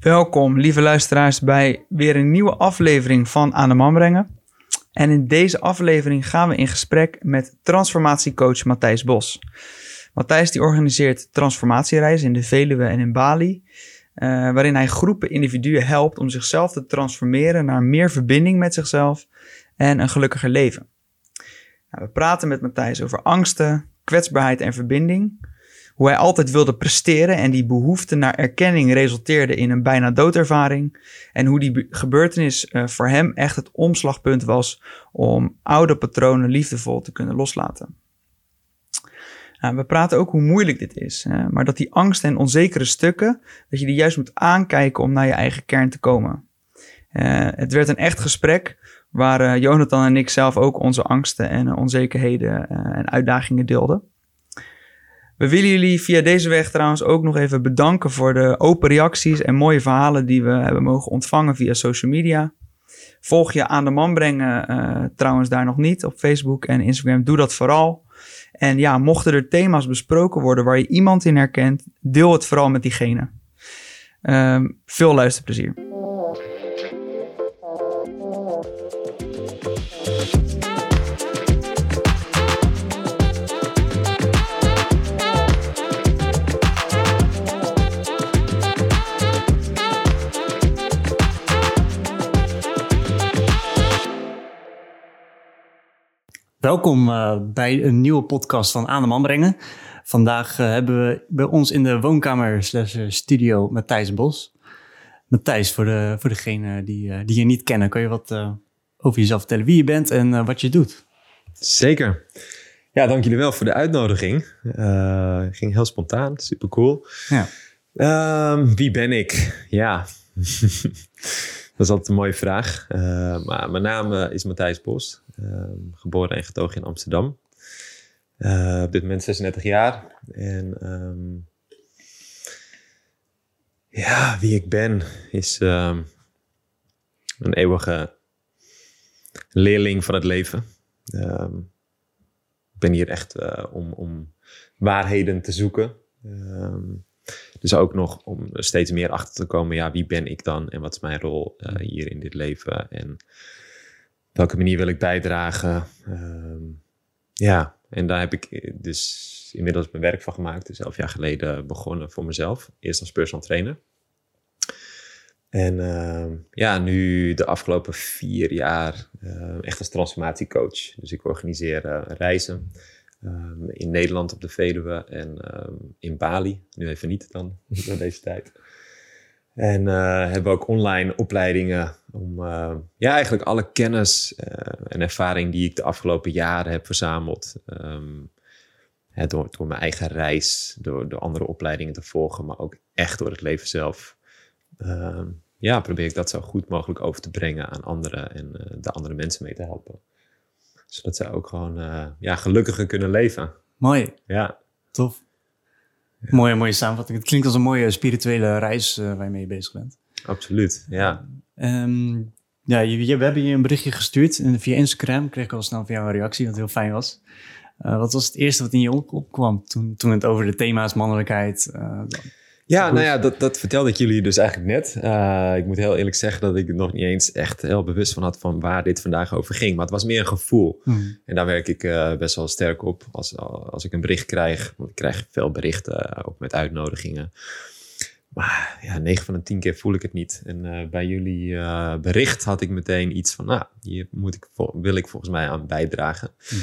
Welkom, lieve luisteraars, bij weer een nieuwe aflevering van Aan de Man Brengen. En in deze aflevering gaan we in gesprek met transformatiecoach Matthijs Bos. Matthijs die organiseert transformatiereizen in de Veluwe en in Bali, eh, waarin hij groepen individuen helpt om zichzelf te transformeren naar meer verbinding met zichzelf en een gelukkiger leven. Nou, we praten met Matthijs over angsten, kwetsbaarheid en verbinding. Hoe hij altijd wilde presteren en die behoefte naar erkenning resulteerde in een bijna doodervaring. En hoe die gebeurtenis uh, voor hem echt het omslagpunt was om oude patronen liefdevol te kunnen loslaten. Uh, we praten ook hoe moeilijk dit is, uh, maar dat die angst en onzekere stukken, dat je die juist moet aankijken om naar je eigen kern te komen. het werd een echt gesprek waar Jonathan en ik zelf ook onze angsten en onzekerheden en uitdagingen deelden. We willen jullie via deze weg trouwens ook nog even bedanken voor de open reacties en mooie verhalen die we hebben mogen ontvangen via social media. Volg je aan de man brengen uh, trouwens daar nog niet op Facebook en Instagram. Doe dat vooral. En ja, mochten er thema's besproken worden waar je iemand in herkent, deel het vooral met diegene. Um, veel luisterplezier. Welkom uh, bij een nieuwe podcast van Aan de Man Brengen. Vandaag uh, hebben we bij ons in de woonkamer slash studio Matthijs Bos. Matthijs, voor, de, voor degenen die, uh, die je niet kennen, kan je wat over jezelf vertellen wie je bent en wat je doet? Zeker. Ja, dank jullie wel voor de uitnodiging. ging heel spontaan, super cool. Ja. Ehm, wie ben ik? Ja. Dat is altijd een mooie vraag. Uh, maar mijn naam is Matthijs Bos. Uh, geboren en getogen in Amsterdam. Uh, op dit moment 36 jaar. En um, ja, wie ik ben is um, een eeuwige leerling van het leven. Ik ben hier echt om, om waarheden te zoeken. Dus ook nog om steeds meer achter te komen, ja, wie ben ik dan en wat is mijn rol uh, hier in dit leven en welke manier wil ik bijdragen. Um, ja, en daar heb ik dus inmiddels mijn werk van gemaakt. Dus elf jaar geleden begonnen voor mezelf. Eerst als personal trainer. En uh, ja, nu de afgelopen vier jaar uh, echt als transformatiecoach. Dus ik organiseer reizen Um, in Nederland op de Veluwe en um, in Bali. Nu even niet dan, door deze tijd. En uh, hebben ook online opleidingen om uh, ja, eigenlijk alle kennis uh, en ervaring die ik de afgelopen jaren heb verzameld. Hè, door, door mijn eigen reis, door, door andere opleidingen te volgen, maar ook echt door het leven zelf. ja, probeer ik dat zo goed mogelijk over te brengen aan anderen en de andere mensen mee te helpen zodat zij ook gewoon uh, ja, gelukkiger kunnen leven. Mooi. Ja. Tof. Ja. Mooie, mooie samenvatting. Het klinkt als een mooie spirituele reis uh, waar je mee bezig bent. Absoluut, ja. Um, ja, je, je, we hebben je een berichtje gestuurd en via Instagram. Kreeg ik al snel van jou een reactie, wat heel fijn was. Uh, wat was het eerste wat in je opkwam toen, toen het over de thema's mannelijkheid... Ja, nou ja, dat, dat vertelde ik jullie dus eigenlijk net. Uh, ik moet heel eerlijk zeggen dat ik er nog niet eens echt heel bewust van had van waar dit vandaag over ging. Maar het was meer een gevoel. Mm. En daar werk ik uh, best wel sterk op als, als ik een bericht krijg. Want ik krijg veel berichten, uh, ook met uitnodigingen. Maar ja, 9 van de 10 keer voel ik het niet. En bij jullie bericht had ik meteen iets van, nou, hier moet ik, wil ik volgens mij aan bijdragen. Mm.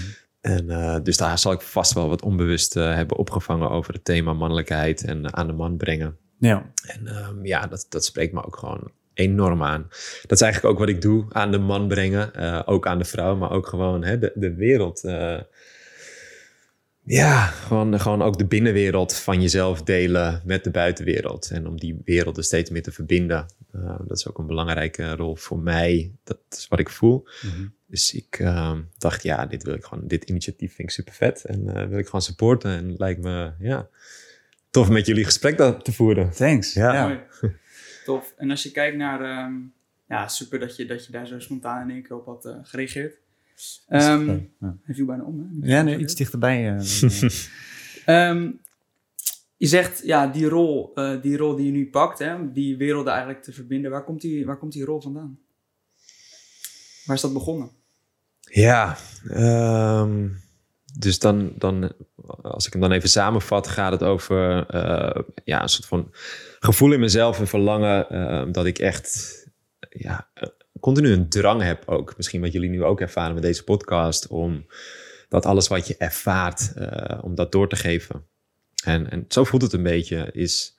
En uh, dus daar zal ik vast wel wat onbewust uh, hebben opgevangen over het thema mannelijkheid en uh, aan de man brengen. Ja. En um, ja, dat, dat spreekt me ook gewoon enorm aan. Dat is eigenlijk ook wat ik doe, aan de man brengen. ook aan de vrouw, maar ook gewoon hè, de, de wereld. ja, gewoon, gewoon ook de binnenwereld van jezelf delen met de buitenwereld. En om die werelden steeds meer te verbinden. dat is ook een belangrijke rol voor mij. Dat is wat ik voel. Mm -hmm. Dus ik uh, dacht, ja, dit wil ik gewoon, dit initiatief vind ik super vet en uh, wil ik gewoon supporten. En lijkt me, ja, tof met jullie gesprek te voeren. Thanks. Ja. ja. Tof. En als je kijkt naar, um, ja, super dat je, dat je daar zo spontaan in één keer op had uh, gereageerd. Um, ja. Hij viel bijna om, hè? Ja, nee, iets dichterbij. um, je zegt, ja, die rol, eh, die rol die je nu pakt, hè, die werelden eigenlijk te verbinden, waar komt die, waar komt die rol vandaan? Waar is dat begonnen? Ja, ehm, dus dan, dan, als ik hem dan even samenvat, gaat het over eh, ja, een soort van gevoel in mezelf en verlangen ehm, dat ik echt ja, eh, continu een drang heb ook. Misschien wat jullie nu ook ervaren met deze podcast, om dat alles wat je ervaart, eh, om dat door te geven. En, en zo voelt het een beetje, is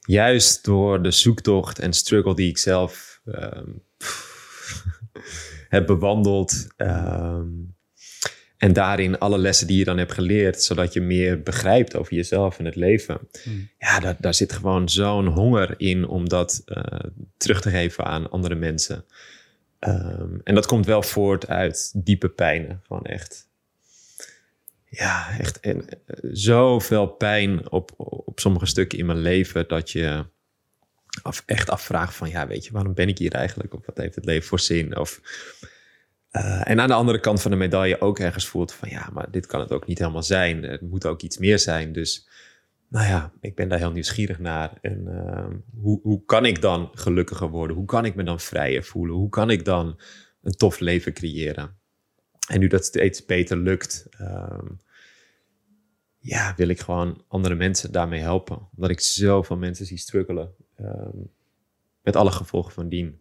juist door de zoektocht en struggle die ik zelf ehm, heb bewandeld. ehm, en daarin alle lessen die je dan hebt geleerd, zodat je meer begrijpt over jezelf en het leven. Hmm. Ja, daar, daar zit gewoon zo'n honger in om dat eh, terug te geven aan andere mensen. Ehm, en dat komt wel voort uit diepe pijnen. Gewoon echt. Ja, echt. En, eh, zoveel pijn op, op sommige stukken in mijn leven dat je af, echt afvraagt van, ja, weet je, waarom ben ik hier eigenlijk? Of wat heeft het leven voor zin? Of, eh, en aan de andere kant van de medaille ook ergens voelt van, ja, maar dit kan het ook niet helemaal zijn. Het moet ook iets meer zijn. Dus, nou ja, ik ben daar heel nieuwsgierig naar. En ehm, hoe, hoe kan ik dan gelukkiger worden? Hoe kan ik me dan vrijer voelen? Hoe kan ik dan een tof leven creëren? En nu dat steeds beter lukt, ehm, ja, wil ik gewoon andere mensen daarmee helpen. Omdat ik zoveel mensen zie struggelen. Ehm, met alle gevolgen van dien.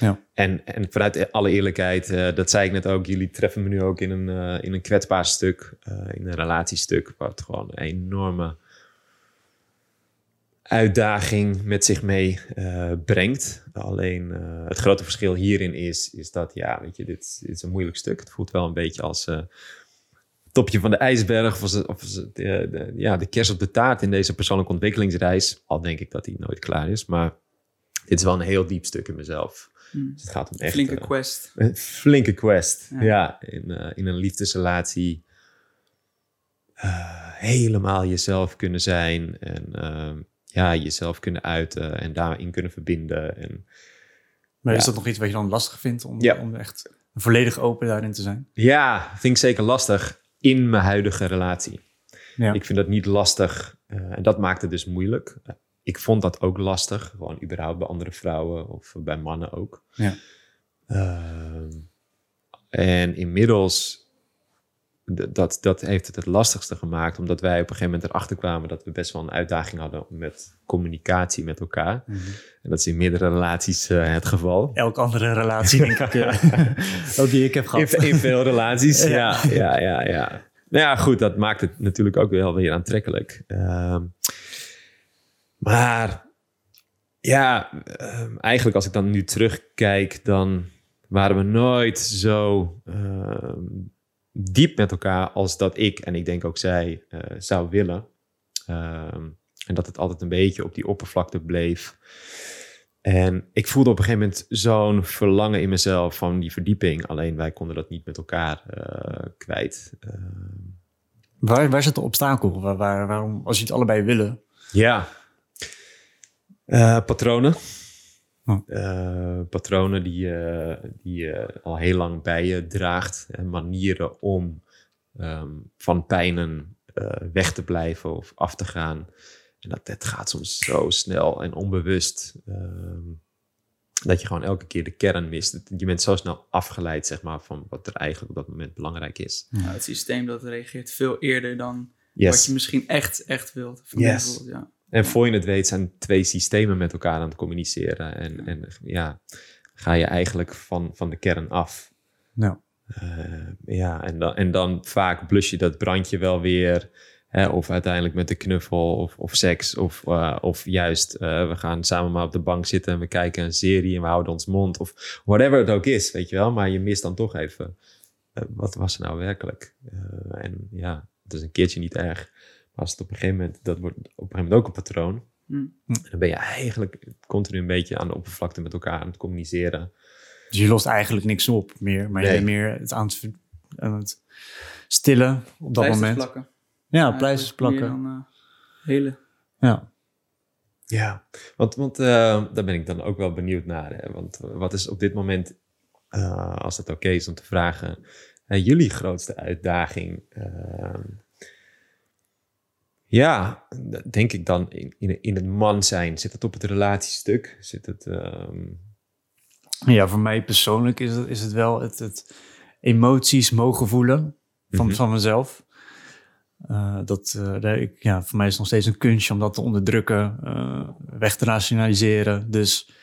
Ja. En, en vanuit alle eerlijkheid, eh, dat zei ik net ook, jullie treffen me nu ook in een, eh, in een kwetsbaar stuk, eh, in een relatiestuk, wat gewoon een enorme uitdaging met zich mee brengt. Alleen het grote verschil hierin is, is dat, ja, weet je, dit, dit is een moeilijk stuk. Het voelt wel een beetje als topje van de ijsberg of, of het, de, ja, de kers op de taart in deze persoonlijke ontwikkelingsreis. Al denk ik dat die nooit klaar is, maar dit is wel een heel diep stuk in mezelf. Hmm. Dus het gaat om echt... Flinke eh, quest. een flinke quest. Ja. Ja, in, eh, in een liefdesrelatie. eh, helemaal jezelf kunnen zijn. En ehm, ja, jezelf kunnen uiten. En daarin kunnen verbinden. En Maar is dat nog iets wat je dan lastig vindt om, Ja. om echt volledig open daarin te zijn? ja, vind ik zeker lastig in mijn huidige relatie. Ja. Ik vind dat niet lastig. eh, en dat maakt het dus moeilijk. Eh, ik vond dat ook lastig. Gewoon überhaupt bij andere vrouwen of bij mannen ook. Ja. Ehm, en inmiddels, dat, dat heeft het het lastigste gemaakt, omdat wij op een gegeven moment erachter kwamen dat we best wel een uitdaging hadden met communicatie met elkaar. Mhm. En dat is in meerdere relaties eh, het geval. Elke andere relatie, denk ik, eh, ook die ik heb gehad. In, in veel relaties, Ja. ja, ja, ja, ja. Nou ja, goed, dat maakt het natuurlijk ook wel weer aantrekkelijk. Ehm, maar ja, ehm, eigenlijk als ik dan nu terugkijk, dan waren we nooit zo ehm, diep met elkaar als dat ik en ik denk ook zij eh, zou willen. Ehm, en dat het altijd een beetje op die oppervlakte bleef. En ik voelde op een gegeven moment zo'n verlangen in mezelf van die verdieping. Alleen wij konden dat niet met elkaar eh, kwijt. Ehm, Waar, waar zit de obstakel? Waar, waar- waarom, als je het allebei willen? ja. Eh, patronen. Oh. Eh, patronen die, eh, die je al heel lang bij je draagt. En manieren om ehm, van pijnen eh, weg te blijven of af te gaan. En dat, dat gaat soms zo snel en onbewust. ehm, dat je gewoon elke keer de kern mist. Je bent zo snel afgeleid zeg maar, van wat er eigenlijk op dat moment belangrijk is. Ja, het systeem dat reageert veel eerder dan wat je misschien echt, echt wilt. Yes. bijvoorbeeld, Ja. En voor je het weet zijn twee systemen met elkaar aan het communiceren. En, en ja, ga je eigenlijk van, van de kern af. Nou, ja, en dan, en dan vaak blus je dat brandje wel weer. Hè, of uiteindelijk met de knuffel of, of seks. Of, eh, of juist, eh, we gaan samen maar op de bank zitten en we kijken een serie en we houden ons mond. Of whatever het ook is, weet je wel. Maar je mist dan toch even, wat was er nou werkelijk? En ja, het is een keertje niet erg. Maar als het op een gegeven moment, dat wordt op een gegeven moment ook een patroon. Hm. En dan ben je eigenlijk continu een beetje aan de oppervlakte met elkaar aan het communiceren. dus je lost eigenlijk niks op meer, maar je Nee. bent meer het aan het, aan het stillen op dat Pleisters moment. plakken. Ja, pleisters plakken. Dan, eh, hele. Ja. Ja, want, want eh, daar ben ik dan ook wel benieuwd naar. Hè? Want eh, wat is op dit moment, eh, als het oké is om te vragen, jullie grootste uitdaging? Ja, denk ik dan in, in, in het man zijn. Zit het op het relatiestuk? Zit het... ehm, Ja, voor mij persoonlijk is het, is het wel het, het emoties mogen voelen van, Mhm. van mezelf. Eh, dat, eh, ik, ja, voor mij is het nog steeds een kunstje om dat te onderdrukken, eh, weg te rationaliseren. Dus op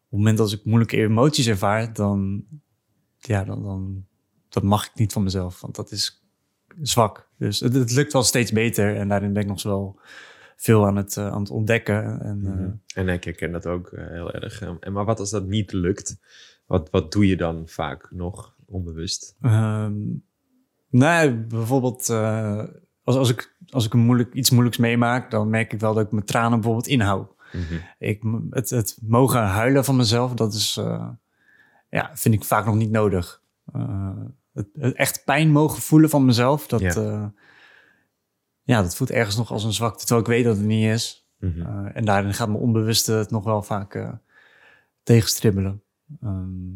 het moment dat ik moeilijke emoties ervaar, dan, ja, dan, dan dat mag ik niet van mezelf, want dat is zwak. Dus het, het lukt wel steeds beter en daarin ben ik nog wel veel aan het, eh, aan het ontdekken. En, eh, En ik herken dat ook eh, heel erg. Ehm, En maar wat als dat niet lukt? Wat, wat doe je dan vaak nog onbewust? Ehm nou, bijvoorbeeld eh, als, als, ik, als ik een moeilijk, iets moeilijks meemaak, dan merk ik wel dat ik mijn tranen bijvoorbeeld inhoud. Mhm. Ik, het, het mogen huilen van mezelf, dat is, ja, vind ik vaak nog niet nodig. Eh, het, echt pijn mogen voelen van mezelf, dat, Ja. ja. ja, dat voelt ergens nog als een zwakte, terwijl ik weet dat het niet is. Mhm. Eh, en daarin gaat mijn onbewuste het nog wel vaak eh, tegenstribbelen. Ehm,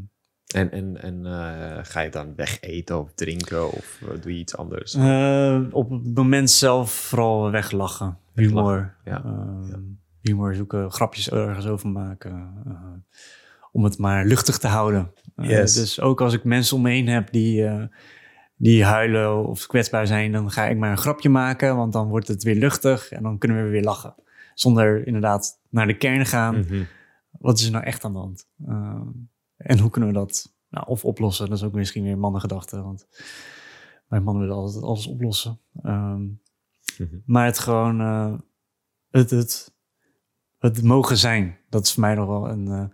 En, en, en eh, ga je dan weg eten of drinken of eh, doe je iets anders? Eh, op het moment zelf vooral weglachen. Humor. ja. Ehm, Humor zoeken, grapjes ergens over maken. Om het maar luchtig te houden. Eh, Yes. Dus ook als ik mensen om me heen heb die, eh, die huilen of kwetsbaar zijn, dan ga ik maar een grapje maken, want dan wordt het weer luchtig en dan kunnen we weer lachen. Zonder inderdaad naar de kern gaan. Mhm. Wat is er nou echt aan de hand? Ehm, en hoe kunnen we dat nou, of oplossen? Dat is ook misschien weer mannengedachte, want wij mannen willen altijd alles oplossen. Ehm, Mhm. Maar het gewoon, eh, het, het, het mogen zijn, dat is voor mij nog wel een,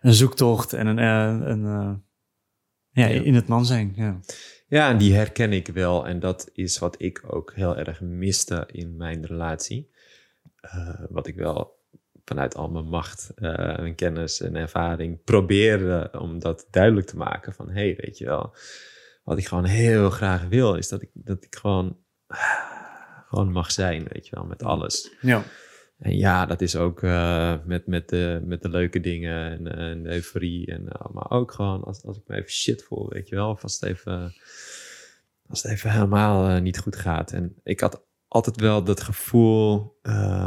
een zoektocht en een, eh, een eh, ja, Ja. in het man zijn. Ja. Ja, en die herken ik wel. En dat is wat ik ook heel erg miste in mijn relatie. Eh, wat ik wel vanuit al mijn macht en kennis en ervaring probeerde om dat duidelijk te maken. Van, hé, hey, weet je wel, wat ik gewoon heel graag wil, is dat ik, dat ik gewoon, gewoon mag zijn, weet je wel, met alles. Ja. En ja, dat is ook eh, met, met, de, met de leuke dingen en, eh, en de euforie. En, eh, maar ook gewoon als, als ik me even shit voel, weet je wel. Of als het even, als het even helemaal niet goed gaat. En ik had altijd wel dat gevoel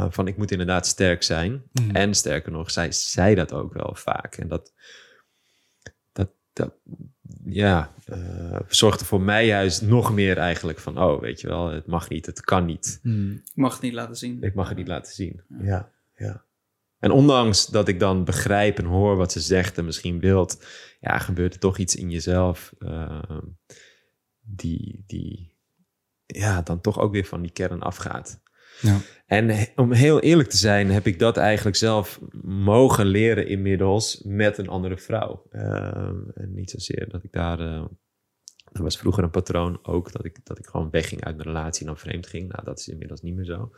van ik moet inderdaad sterk zijn. Mhm. En sterker nog, zij zei dat ook wel vaak. En dat, dat, dat ja, eh, zorgde voor mij juist nog meer eigenlijk van... oh, weet je wel, het mag niet, het kan niet. Hmm. Ik mag het niet laten zien. Ik mag het niet laten zien. Ja, ja. En ondanks dat ik dan begrijp en hoor wat ze zegt en misschien wilt, ja, gebeurt er toch iets in jezelf ehm, die, die ja, dan toch ook weer van die kern afgaat. Ja. En om heel eerlijk te zijn, heb ik dat eigenlijk zelf mogen leren inmiddels met een andere vrouw. Ehm, en niet zozeer dat ik daar. eh, dat was vroeger een patroon ook, dat ik, dat ik gewoon wegging uit mijn relatie en dan vreemd ging. Nou, dat is inmiddels niet meer zo.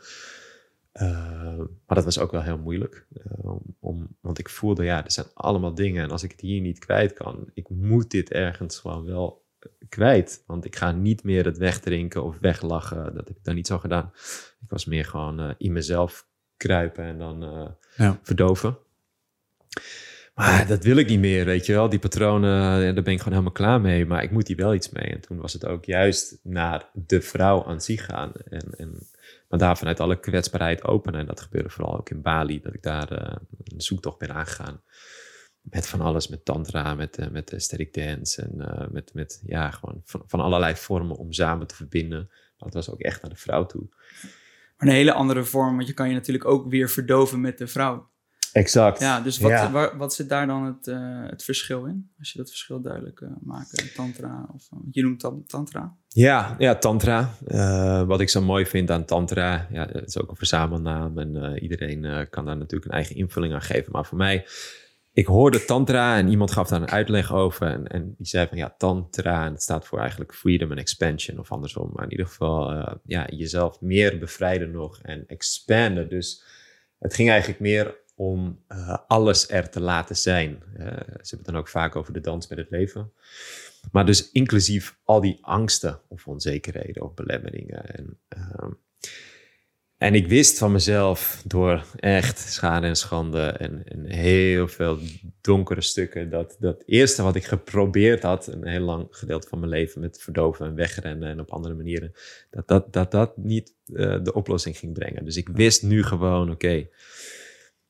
Ehm, maar dat was ook wel heel moeilijk. eh, om, want ik voelde, ja, er zijn allemaal dingen. En als ik het hier niet kwijt kan, ik moet dit ergens gewoon wel kwijt. Want ik ga niet meer het wegdrinken of weglachen. Dat heb ik dan niet zo gedaan. Ik was meer gewoon eh, in mezelf kruipen en dan eh, Ja. verdoven. Maar dat wil ik niet meer, weet je wel. Die patronen, eh, daar ben ik gewoon helemaal klaar mee. Maar ik moet hier wel iets mee. En toen was het ook juist naar de vrouw aan zich gaan. En, en, maar daar vanuit alle kwetsbaarheid openen. En dat gebeurde vooral ook in Bali. Dat ik daar een zoektocht ben aangegaan. Met van alles, met tantra, met, eh, met ecstatic dance. En eh, met, met ja, gewoon van, van allerlei vormen om samen te verbinden. Maar het was ook echt naar de vrouw toe. Maar een hele andere vorm, want je kan je natuurlijk ook weer verdoven met de vrouw. Exact. Ja, dus wat, Ja. waar- wat zit daar dan het, eh, het verschil in? Als je dat verschil duidelijk uh, maakt. Tantra, of je noemt dat tantra. Ja, ja tantra. Wat ik zo mooi vind aan tantra, ja, het is ook een verzamelnaam en iedereen kan daar natuurlijk een eigen invulling aan geven. Maar voor mij, ik hoorde tantra en iemand gaf daar een uitleg over en, en die zei van ja, tantra, en het staat voor eigenlijk freedom and expansion of andersom. Maar in ieder geval, uh, ja, jezelf meer bevrijden nog en expanden. Dus het ging eigenlijk meer om uh, alles er te laten zijn. Uh, ze hebben het dan ook vaak over de dans met het leven. Maar dus inclusief al die angsten of onzekerheden of belemmeringen. En, uh, en ik wist van mezelf door echt schade en schande en, en heel veel donkere stukken. Dat, dat eerste wat ik geprobeerd had, een heel lang gedeelte van mijn leven met verdoven en wegrennen en op andere manieren, dat dat, dat, dat niet eh, de oplossing ging brengen. Dus ik wist nu gewoon, oké,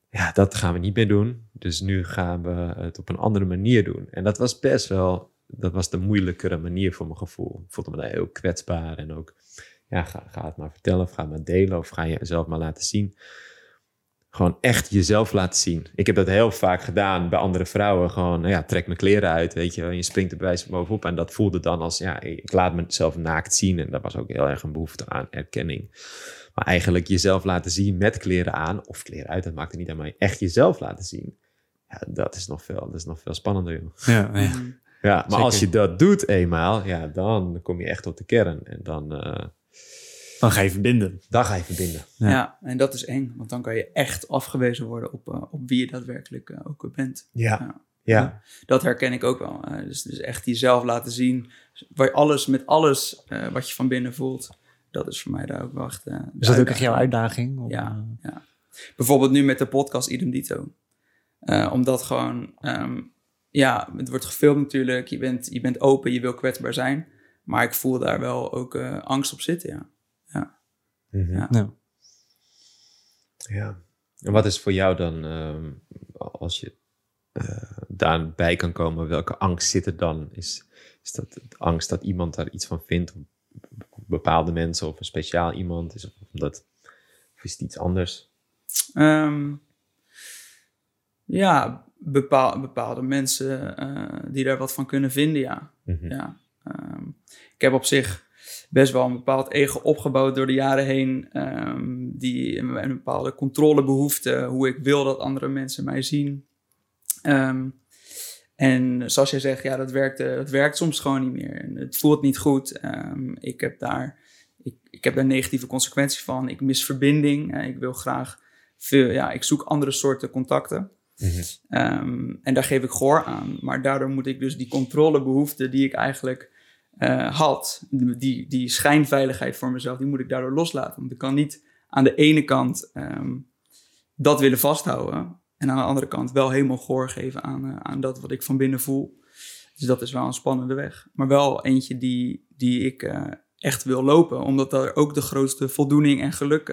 ja, dat gaan we niet meer doen. Dus nu gaan we het op een andere manier doen. En dat was best wel, dat was de moeilijkere manier voor mijn gevoel. Ik voelde me daar heel kwetsbaar en ook, ja, ga, ga het maar vertellen of ga het maar delen of ga je zelf maar laten zien gewoon echt jezelf laten zien. Ik heb dat heel vaak gedaan bij andere vrouwen. Gewoon, nou ja, trek mijn kleren uit, weet je. En je springt er bij bovenop. En dat voelde dan als, ja, ik laat mezelf naakt zien. En dat was ook heel erg een behoefte aan erkenning. Maar eigenlijk jezelf laten zien met kleren aan, of kleren uit, dat maakt er niet aan, maar echt jezelf laten zien. Ja, dat is nog veel, dat is nog veel spannender, joh. Ja, ja. Mhm. Ja, maar als je dat doet eenmaal, ja, dan kom je echt tot de kern. En dan, eh, Dan ga je verbinden. dan ga je verbinden. Ja. Ja. en dat is eng, want dan kan je echt afgewezen worden op, eh, op wie je daadwerkelijk eh, ook bent. Ja, Ja. ja. Dat herken ik ook wel. eh, dus, dus echt jezelf laten zien, waar je alles, met alles eh, wat je van binnen voelt, dat is voor mij daar ook wel echt. eh, Is dat ook echt jouw uitdaging? Of, Ja, ja. Bijvoorbeeld nu met de podcast Idem Dito. Eh, omdat gewoon, ehm, ja, het wordt gefilmd natuurlijk. Je bent, je bent open, je wil kwetsbaar zijn. Maar ik voel daar wel ook eh, angst op zitten, ja. Ja. ja. Ja. En wat is voor jou dan, ehm, als je eh, daarbij kan komen, welke angst zit er dan? Is, is dat de angst dat iemand daar iets van vindt? Of bepaalde mensen of een speciaal iemand? Is, of, dat, of is het iets anders? Ehm, ja, bepaal, bepaalde mensen eh, die daar wat van kunnen vinden, ja. Mhm. ja. Ehm, ik heb op zich best wel een bepaald ego opgebouwd door de jaren heen. ehm, die een, een bepaalde controlebehoefte, hoe ik wil dat andere mensen mij zien. Ehm, en zoals jij zegt, ja, dat werkt, eh, dat werkt soms gewoon niet meer. En het voelt niet goed. Ehm, ik, heb daar, ik, ik heb daar negatieve consequenties van. Ik mis verbinding. Eh, ik wil graag veel, ja, ik zoek andere soorten contacten. Mhm. En daar geef ik gehoor aan. Maar daardoor moet ik dus die controlebehoefte die ik eigenlijk eh, had, die, die schijnveiligheid voor mezelf, die moet ik daardoor loslaten. Want ik kan niet aan de ene kant ehm, dat willen vasthouden. En aan de andere kant wel helemaal gehoor geven aan, eh, aan dat wat ik van binnen voel. Dus dat is wel een spannende weg. Maar wel eentje die, die ik eh, echt wil lopen. Omdat daar ook de grootste voldoening en geluk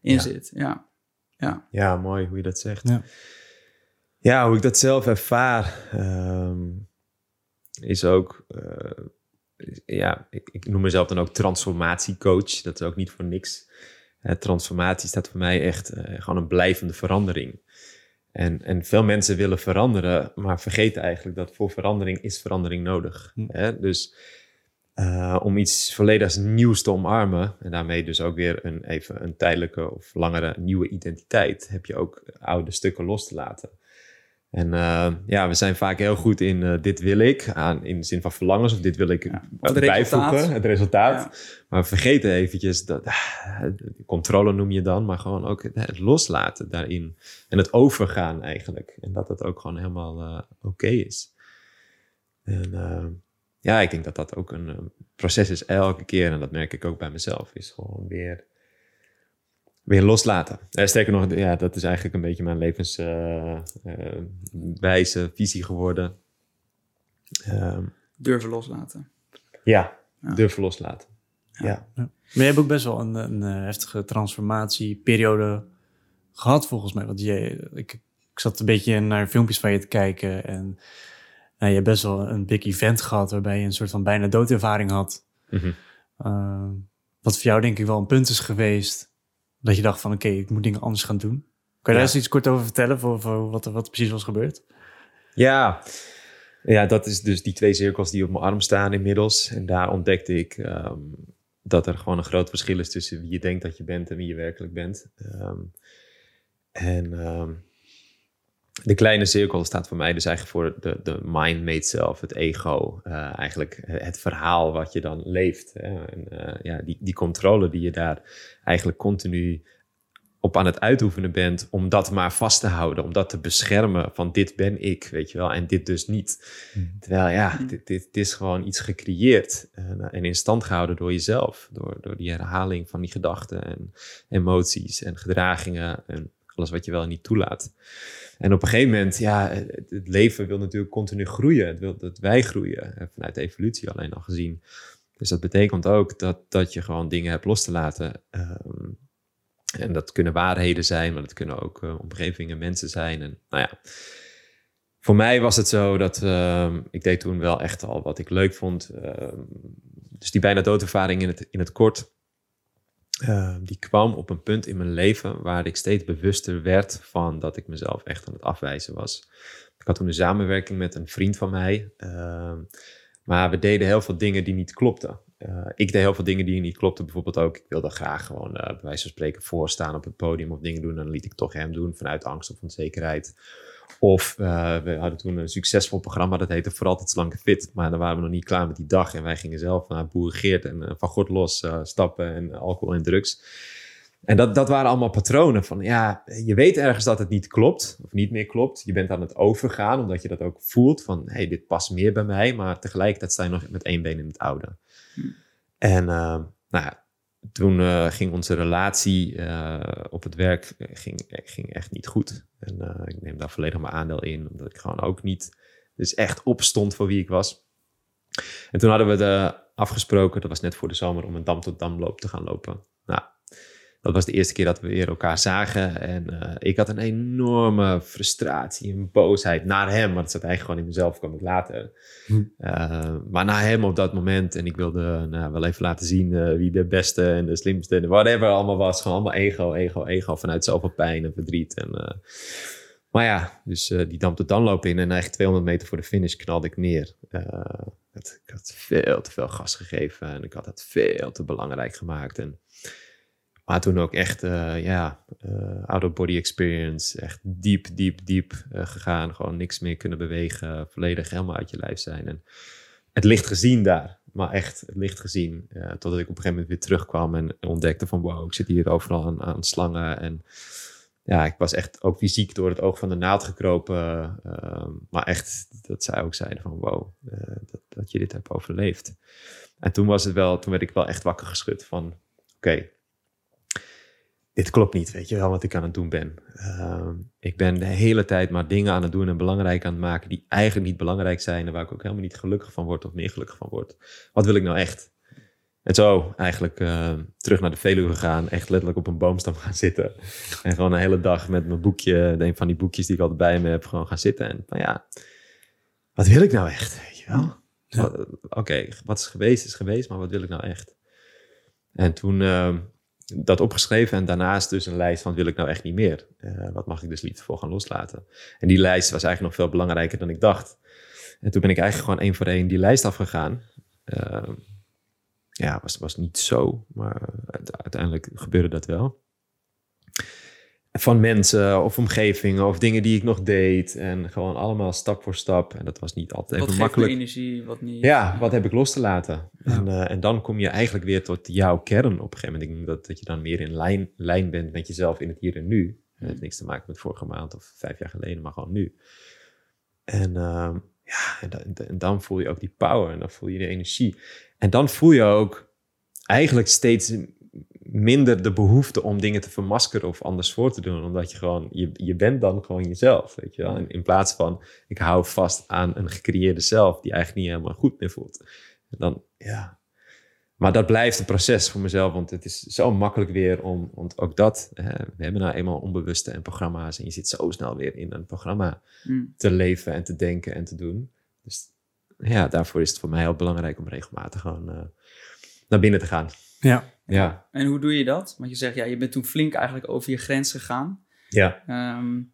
in Ja. zit. Ja. Ja. Ja, mooi hoe je dat zegt. Ja. Ja, hoe ik dat zelf ervaar, ehm, is ook, eh, ja, ik, ik noem mezelf dan ook transformatiecoach. Dat is ook niet voor niks. Eh, transformatie staat voor mij echt eh, gewoon een blijvende verandering. En, en veel mensen willen veranderen, maar vergeten eigenlijk dat voor verandering is verandering nodig. Hm. Hè? Dus eh, om iets volledig nieuws te omarmen, en daarmee dus ook weer een, even een tijdelijke of langere nieuwe identiteit, heb je ook oude stukken los te laten. En eh, ja, we zijn vaak heel goed in eh, dit wil ik, aan, in de zin van verlangens, of dit wil ik Ja, of het bijvoegen, resultaat. het resultaat. Ja. Maar vergeten eventjes dat, ah, de controle noem je dan, maar gewoon ook het, loslaten daarin. En het overgaan eigenlijk. En dat het ook gewoon helemaal eh, oké is. En ja, ik denk dat dat ook een proces is elke keer. En dat merk ik ook bij mezelf. Is gewoon weer, weer loslaten. Eh, sterker nog, ja, dat is eigenlijk een beetje mijn levenswijze, visie geworden. Ehm, Durven loslaten. ja, Ja. durven loslaten. Ja. Maar je hebt ook best wel een, een eh, heftige transformatieperiode gehad, volgens mij. Want je, ik, ik zat een beetje naar filmpjes van je te kijken. En nou, je hebt best wel een big event gehad waarbij je een soort van bijna doodervaring had. Mhm. Uh, wat voor jou denk ik wel een punt is geweest. Dat je dacht van oké, ik moet dingen anders gaan doen. Kan je Ja. daar eens iets kort over vertellen voor, voor wat er wat precies was gebeurd? Ja. ja, dat is dus die twee cirkels die op mijn arm staan inmiddels. En daar ontdekte ik ehm, dat er gewoon een groot verschil is tussen wie je denkt dat je bent en wie je werkelijk bent. Ehm, en ehm, de kleine cirkel staat voor mij dus eigenlijk voor de, de mind made self, het ego. eh, eigenlijk het verhaal wat je dan leeft. Hè? En, eh, ja, die, die controle die je daar eigenlijk continu op aan het uitoefenen bent om dat maar vast te houden, om dat te beschermen van dit ben ik, weet je wel, en dit dus niet. Terwijl ja, Mhm. alles wat je wel niet toelaat. En op een gegeven moment, ja, het, leven wil natuurlijk continu groeien. Het wil dat wij groeien, eh, vanuit de evolutie alleen al gezien. Dus dat betekent ook dat, dat je gewoon dingen hebt los te laten. Ehm, en dat kunnen waarheden zijn, maar dat kunnen ook uh, omgevingen, mensen zijn. En nou ja, voor mij was het zo dat ehm, ik deed toen wel echt al wat ik leuk vond. Ehm, dus die bijna doodervaring in het, in het kort, ehm, die kwam op een punt in mijn leven waar ik steeds bewuster werd van dat ik mezelf echt aan het afwijzen was. Ik had toen een samenwerking met een vriend van mij, maar we deden heel veel dingen die niet klopten. Uh, ik deed heel veel dingen die niet klopten. Bijvoorbeeld ook, ik wilde graag gewoon uh, bij wijze van spreken voorstaan op het podium of dingen doen. En dan liet ik toch hem doen vanuit angst of onzekerheid. Of uh, we hadden toen een succesvol programma, dat heette Voor Altijd Slanke Fit. Maar dan waren we nog niet klaar met die dag. En wij gingen zelf naar Boer en uh, van God los uh, stappen en alcohol en drugs. En dat, dat waren allemaal patronen van, ja, je weet ergens dat het niet klopt, of niet meer klopt. Je bent aan het overgaan, omdat je dat ook voelt van, hey, dit past meer bij mij. Maar tegelijkertijd sta je nog met één been in het oude. Hm. En nou ja, toen uh, ging onze relatie uh, op het werk ging, ging echt niet goed. En ik neem daar volledig mijn aandeel in, omdat ik gewoon ook niet dus echt opstond voor wie ik was. En toen hadden we de afgesproken, dat was net voor de zomer, om een dam tot damloop te gaan lopen. Dat was de eerste keer dat we weer elkaar zagen. En uh, ik had een enorme frustratie en boosheid naar hem. Maar dat zat eigenlijk gewoon in mezelf, kwam ik later. Hm. Uh, maar naar hem op dat moment. En ik wilde nou, wel even laten zien uh, wie de beste en de slimste en whatever allemaal was. Gewoon allemaal ego, ego, ego. Vanuit zoveel pijn en verdriet. En, maar ja, dus die dam tot dan lopen in. En eigenlijk 200 meter voor de finish knalde ik neer. Het, ik had veel te veel gas gegeven. En ik had het veel te belangrijk gemaakt. En maar toen ook echt, uh, ja, uh, out-of-body experience. Echt diep, diep, diep uh, gegaan. Gewoon niks meer kunnen bewegen. Volledig helemaal uit je lijf zijn. En het licht gezien daar. Maar echt het licht gezien. totdat ik op een gegeven moment weer terugkwam en ontdekte van... wow, ik zit hier overal aan, slangen. En ja, ik was echt ook fysiek door het oog van de naald gekropen. maar echt, dat zij ook zeiden van wow, dat, dat je dit hebt overleefd. En toen was het wel, toen werd ik wel echt wakker geschud van... oké, dit klopt niet, weet je wel, wat ik aan het doen ben. Uh, ik ben de hele tijd maar dingen aan het doen en belangrijk aan het maken die eigenlijk niet belangrijk zijn en waar ik ook helemaal niet gelukkig van word of meer gelukkig van word. Wat wil ik nou echt? En zo eigenlijk uh, terug naar de Veluwe gaan, echt letterlijk op een boomstam gaan zitten. En gewoon een hele dag met mijn boekje, een van die boekjes die ik altijd bij me heb, gewoon gaan zitten. En van ja, wat wil ik nou echt? Weet je wel? Ja. Oké, okay, wat is geweest is geweest, maar wat wil ik nou echt? En toen uh, dat opgeschreven en daarnaast dus een lijst van wil ik nou echt niet meer? Uh, wat mag ik dus liefde voor gaan loslaten? En die lijst was eigenlijk nog veel belangrijker dan ik dacht. En toen ben ik eigenlijk gewoon één voor één die lijst afgegaan. Uh, ja, was, was niet zo, maar uiteindelijk gebeurde dat wel van mensen of omgevingen of dingen die ik nog deed. En gewoon allemaal stap voor stap. En dat was niet altijd even makkelijk. energie, wat niet. Ja, wat heb ik los te laten? En, uh, en, dan kom je eigenlijk weer tot jouw kern op een gegeven moment. Ik denk dat, dat je dan meer in lijn, lijn bent met jezelf in het hier en nu. Het heeft niks te maken met vorige maand of vijf jaar geleden, maar gewoon nu. En uh, ja, en, dan, en dan voel je ook die power en dan voel je de energie. En dan voel je ook eigenlijk steeds minder de behoefte om dingen te vermaskeren of anders voor te doen. Omdat je gewoon, je, je bent dan gewoon jezelf, weet je wel. In, in plaats van, ik hou vast aan een gecreëerde zelf die eigenlijk niet helemaal goed meer voelt. dan, ja. Maar dat blijft een proces voor mezelf, want het is zo makkelijk weer om, want ook dat, hè, we hebben nou eenmaal onbewuste en programma's en je zit zo snel weer in een programma mm. te leven en te denken en te doen. Dus ja, daarvoor is het voor mij heel belangrijk om regelmatig gewoon uh, naar binnen te gaan. Ja. Ja. En hoe doe je dat? Want je zegt, ja, je bent toen flink eigenlijk over je grens gegaan. Ja. Um,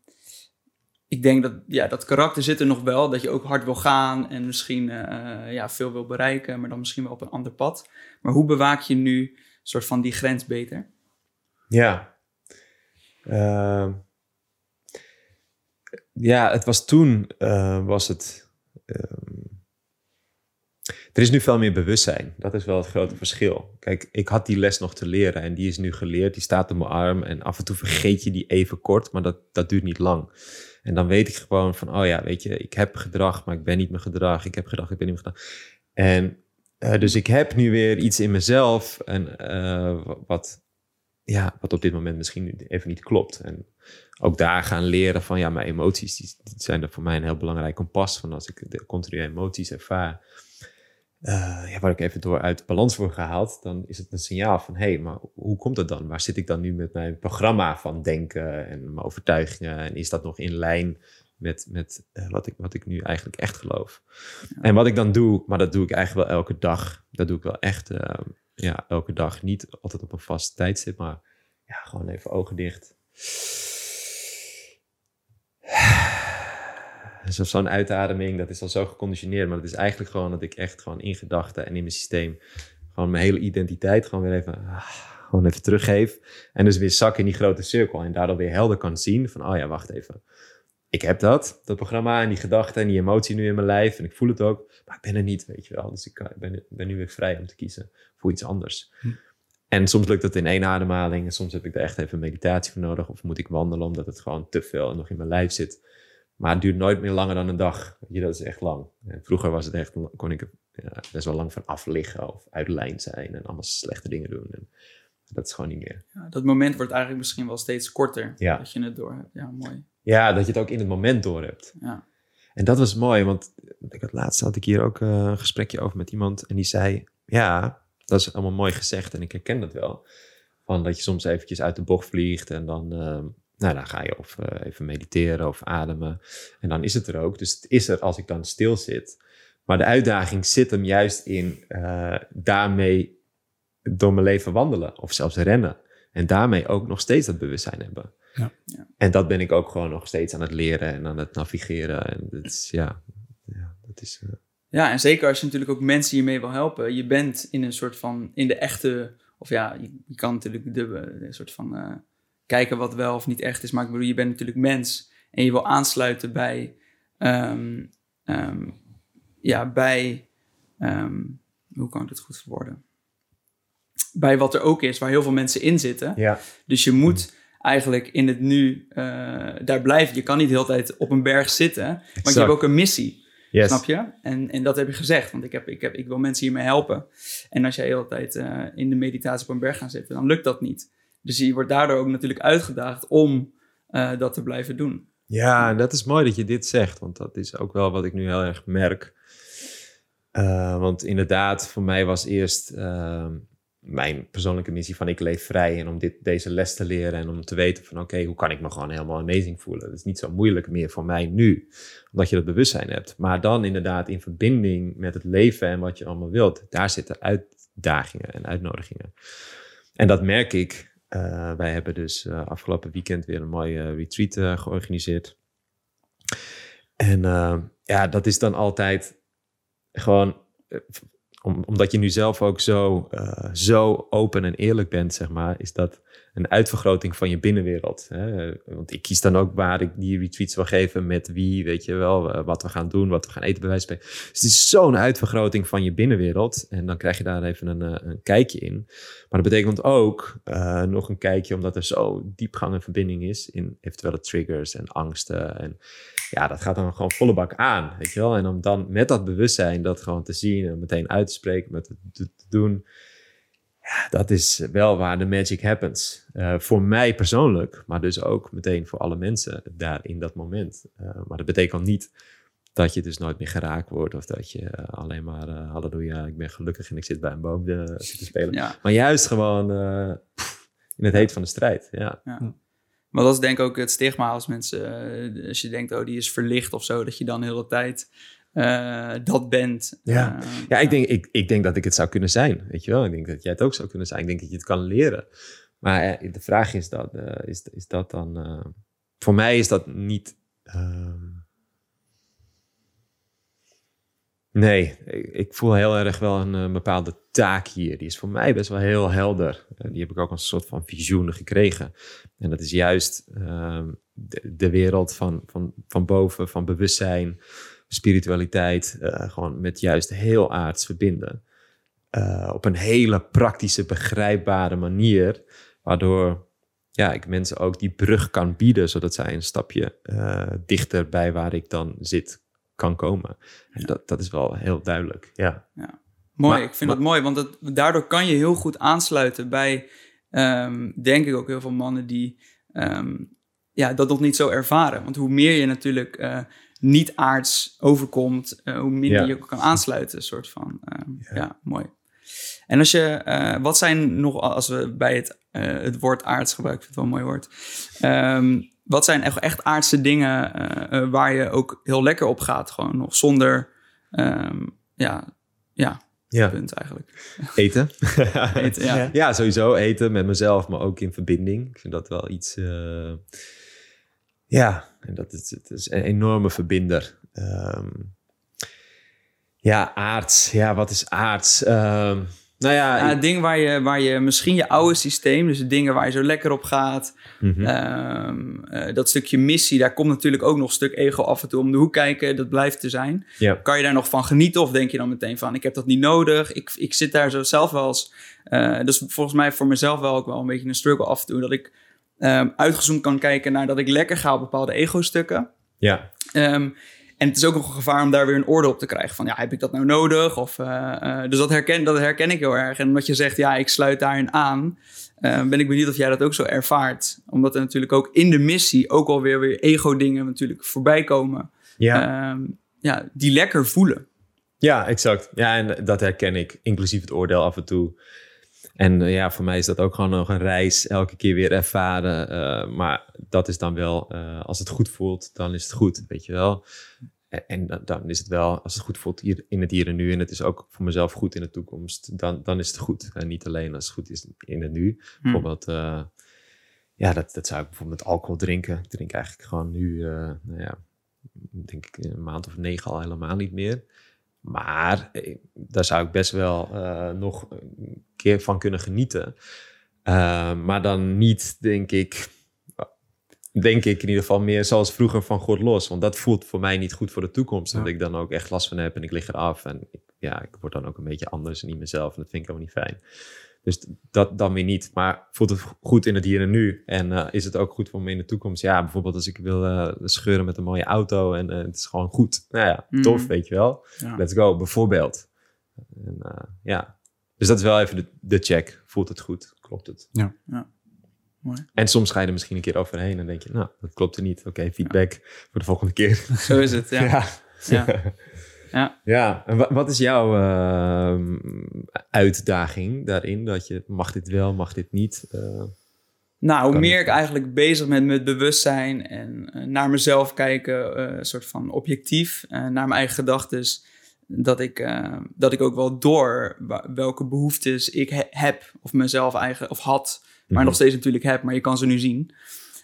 ik denk dat ja, dat karakter zit er nog wel, dat je ook hard wil gaan en misschien uh, ja, veel wil bereiken, maar dan misschien wel op een ander pad. Maar hoe bewaak je nu een soort van die grens beter? Ja. Uh, ja, het was toen, uh, was het ehm, er is nu veel meer bewustzijn. Dat is wel het grote verschil. Kijk, ik had die les nog te leren en die is nu geleerd. Die staat op mijn arm en af en toe vergeet je die even kort, maar dat, dat duurt niet lang. En dan weet ik gewoon van, oh ja, weet je, ik heb gedrag, maar ik ben niet mijn gedrag. Ik heb gedrag, ik ben niet mijn gedrag. En uh, dus ik heb nu weer iets in mezelf en, uh, wat, ja, wat op dit moment misschien even niet klopt. En ook daar gaan leren van, ja, mijn emoties, die, zijn er voor mij een heel belangrijk kompas. Van als ik de continue emoties ervaar, ja, waar ik even door uit balans word gehaald, dan is het een signaal van, hé, hey, maar hoe komt het dan? Waar zit ik dan nu met mijn programma van denken en mijn overtuigingen? En is dat nog in lijn met, met uh, wat, ik, wat ik nu eigenlijk echt geloof? Ja. En wat ik dan doe, maar dat doe ik eigenlijk wel elke dag, dat doe ik wel echt uh, ja, elke dag. Niet altijd op een vast tijdstip, maar ja, gewoon even ogen dicht. Zo'n uitademing, dat is al zo geconditioneerd. Maar het is eigenlijk gewoon dat ik echt gewoon in gedachten en in mijn systeem... gewoon mijn hele identiteit gewoon weer even... Ah, gewoon even teruggeef. En dus weer zak in die grote cirkel. En daardoor weer helder kan zien van... oh ja, wacht even. Ik heb dat, dat programma en die gedachten en die emotie nu in mijn lijf. En ik voel het ook. Maar ik ben er niet, weet je wel. Dus ik ben, ben nu weer vrij om te kiezen voor iets anders. Hm. En soms lukt het in één ademhaling. En soms heb ik er echt even meditatie voor nodig. Of moet ik wandelen omdat het gewoon te veel nog in mijn lijf zit. Maar het duurt nooit meer langer dan een dag. Je, dat is echt lang. En vroeger was het echt, kon ik er ja, best wel lang van af liggen of uit lijn zijn en allemaal slechte dingen doen. En dat is gewoon niet meer. Ja, dat moment wordt eigenlijk misschien wel steeds korter. Ja. Dat je het door hebt. Ja, mooi. Ja, dat je het ook in het moment door hebt. Ja. En dat was mooi, want ik had laatst had ik hier ook uh, een gesprekje over met iemand en die zei: Ja, dat is allemaal mooi gezegd en ik herken dat wel. Van dat je soms eventjes uit de bocht vliegt en dan, uh, nou, dan ga je of uh, even mediteren of ademen. En dan is het er ook. Dus het is er als ik dan stil zit. Maar de uitdaging zit hem juist in uh, daarmee door mijn leven wandelen of zelfs rennen. En daarmee ook nog steeds dat bewustzijn hebben. Ja. ja. En dat ben ik ook gewoon nog steeds aan het leren en aan het navigeren. En dat is, ja, ja dat is... Uh, ja, en zeker als je natuurlijk ook mensen hiermee wil helpen. Je bent in een soort van, in de echte, of ja, je, je kan natuurlijk de, de soort van uh, kijken wat wel of niet echt is. Maar ik bedoel, je bent natuurlijk mens en je wil aansluiten bij, um, um, ja, bij, um, hoe kan ik het goed verwoorden? Bij wat er ook is, waar heel veel mensen in zitten. Ja. Dus je moet eigenlijk in het nu uh, daar blijven. Je kan niet de hele tijd op een berg zitten, want je hebt ook een missie. Yes. Snap je? En, en dat heb je gezegd, want ik, heb, ik, heb, ik wil mensen hiermee helpen. En als jij de hele tijd uh, in de meditatie op een berg gaat zitten, dan lukt dat niet. Dus je wordt daardoor ook natuurlijk uitgedaagd om uh, dat te blijven doen. Ja, dat is mooi dat je dit zegt, want dat is ook wel wat ik nu heel erg merk. Uh, want inderdaad, voor mij was eerst mijn persoonlijke missie van ik leef vrij en om dit, deze les te leren en om te weten van oké, hoe kan ik me gewoon helemaal amazing voelen. Dat is niet zo moeilijk meer voor mij nu, omdat je dat bewustzijn hebt. Maar dan inderdaad in verbinding met het leven en wat je allemaal wilt, daar zitten uitdagingen en uitnodigingen. En dat merk ik. Uh, wij hebben dus uh, afgelopen weekend weer een mooie retreat uh, georganiseerd. En ja, dat is dan altijd gewoon omdat je nu zelf ook zo, zo open en eerlijk bent, zeg maar, is dat een uitvergroting van je binnenwereld. Hè? Want ik kies dan ook waar ik die retweets wil geven, met wie, weet je wel, uh, wat we gaan doen, wat we gaan eten bij wijze van Dus het is zo'n uitvergroting van je binnenwereld. En dan krijg je daar even een, uh, een kijkje in. Maar dat betekent ook nog een kijkje, omdat er zo diepgang en verbinding is in eventuele triggers en angsten en ja, dat gaat dan gewoon volle bak aan, weet je wel. En om dan met dat bewustzijn dat gewoon te zien en meteen uit te spreken, met het te, doen, ja, dat is wel waar de magic happens. Uh, voor mij persoonlijk, maar dus ook meteen voor alle mensen daar in dat moment. Uh, maar dat betekent niet dat je dus nooit meer geraakt wordt of dat je uh, alleen maar, halleluja, ik ben gelukkig en ik zit bij een boom te spelen. Ja. Maar juist gewoon in het heet van de strijd, ja. ja. Maar dat is denk ik ook het stigma als mensen, als je denkt, oh, die is verlicht of zo, dat je dan de hele tijd uh, dat bent. Ja, uh, ja ik, denk, ik, ik denk dat ik het zou kunnen zijn, weet je wel. Ik denk dat jij het ook zou kunnen zijn. Ik denk dat je het kan leren. Maar de vraag is, dat, is, is dat dan... voor mij is dat niet... Ehm, Nee, ik voel heel erg wel een, bepaalde taak hier. Die is voor mij best wel heel helder. die heb ik ook een soort van visioen gekregen. En dat is juist uh, de, de, wereld van, van, van boven, van bewustzijn, spiritualiteit, uh, gewoon met juist heel aards verbinden. Uh, op een hele praktische, begrijpbare manier, waardoor ja, ik mensen ook die brug kan bieden, zodat zij een stapje uh, dichter bij waar ik dan zit kan komen. En dat, dat is wel heel duidelijk, ja. ja. Mooi, ik vind maar, dat mooi, want het, daardoor kan je heel goed aansluiten bij ehm, denk ik ook heel veel mannen die ehm, ja, dat nog niet zo ervaren. Want hoe meer je natuurlijk eh, niet aards overkomt, eh, hoe minder Ja. je ook kan aansluiten, soort van. Ehm, ja. mooi. En als je, eh, wat zijn nog, als we bij het, eh, het woord aards gebruiken, vind ik het wel een mooi woord. Ehm, wat zijn echt, echt aardse dingen waar je ook heel lekker op gaat, gewoon nog zonder, ehm, ja, ja, Ja, punt eigenlijk. eten. Eten, ja. Ja. Sowieso eten met mezelf, maar ook in verbinding. Ik vind dat wel iets. Ja, en dat is, het is een enorme verbinder. Ehm, ja, aards. Ja, wat is aards? Ehm, nou ja, Ja, ik- ding waar je, waar je misschien je oude systeem, dus de dingen waar je zo lekker op gaat, Mhm. ehm, eh, dat stukje missie, daar komt natuurlijk ook nog een stuk ego af en toe om de hoek kijken, dat blijft te zijn. Kan je daar nog van genieten of denk je dan meteen van, ik heb dat niet nodig, ik, ik zit daar zo zelf wel eens, eh dus volgens mij voor mezelf wel ook wel een beetje een struggle af en toe, dat ik ehm, uitgezoomd kan kijken naar dat ik lekker ga op bepaalde ego-stukken. ja, Ehm, en het is ook nog een gevaar om daar weer een oordeel op te krijgen. Van ja, heb ik dat nou nodig? Of, eh, eh, dus dat herken, dat herken ik heel erg. En omdat je zegt, ja, ik sluit daarin aan, eh, ben ik benieuwd of jij dat ook zo ervaart. Omdat er natuurlijk ook in de missie ook alweer weer ego-dingen natuurlijk voorbij komen. ja. Ehm, ja, die lekker voelen. Ja, exact. Ja, en dat herken ik, inclusief het oordeel af en toe. En eh, ja, voor mij is dat ook gewoon nog een reis, elke keer weer ervaren. Eh, maar dat is dan wel, eh, als het goed voelt, dan is het goed, weet je wel. En, en dan- is het wel, als het goed voelt hier in het hier en nu, en het is ook voor mezelf goed in de toekomst, dan, dan is het goed. En niet alleen als het goed is in het nu. Bijvoorbeeld, eh, ja, dat, dat zou ik bijvoorbeeld met alcohol drinken. Ik drink eigenlijk gewoon nu, nou ja, denk ik een maand of negen al helemaal niet meer. Maar daar zou ik best wel eh, nog een keer van kunnen genieten. Eh, maar dan niet, denk ik, denk ik in ieder geval meer zoals vroeger van God los. Want dat voelt voor mij niet goed voor de toekomst. Ja. Dat ik dan ook echt last van heb en ik lig eraf. En ik, ja, ik word dan ook een beetje anders en niet mezelf. En dat vind ik ook niet fijn. Dus dat dan weer niet. Maar voelt het goed in het hier en nu? En eh, is het ook goed voor me in de toekomst? Ja, bijvoorbeeld als ik wil eh, scheuren met een mooie auto en eh, het is gewoon goed. Nou ja, Mhm. tof, weet je wel. Ja. Let's go, bijvoorbeeld. En, eh, ja, dus dat is wel even de, de check. Voelt het goed? Klopt het? Ja. Ja. Mooi. En soms ga je er misschien een keer overheen en denk je, nou, dat klopt er niet. Oké, feedback voor de volgende keer. Zo is het, ja. ja. ja. Ja. En wa- wat is jouw ehm, uitdaging daarin? Dat je, mag dit wel, mag dit niet? Eh, Nou, hoe meer ik eigenlijk bezig ben met bewustzijn en eh, naar mezelf kijken, eh, een soort van objectief, naar mijn eigen gedachten, dat ik, dat ik ook wel door welke behoeftes ik he- heb, of mezelf eigen, of had, maar Mhm. nog steeds natuurlijk heb, maar je kan ze nu zien.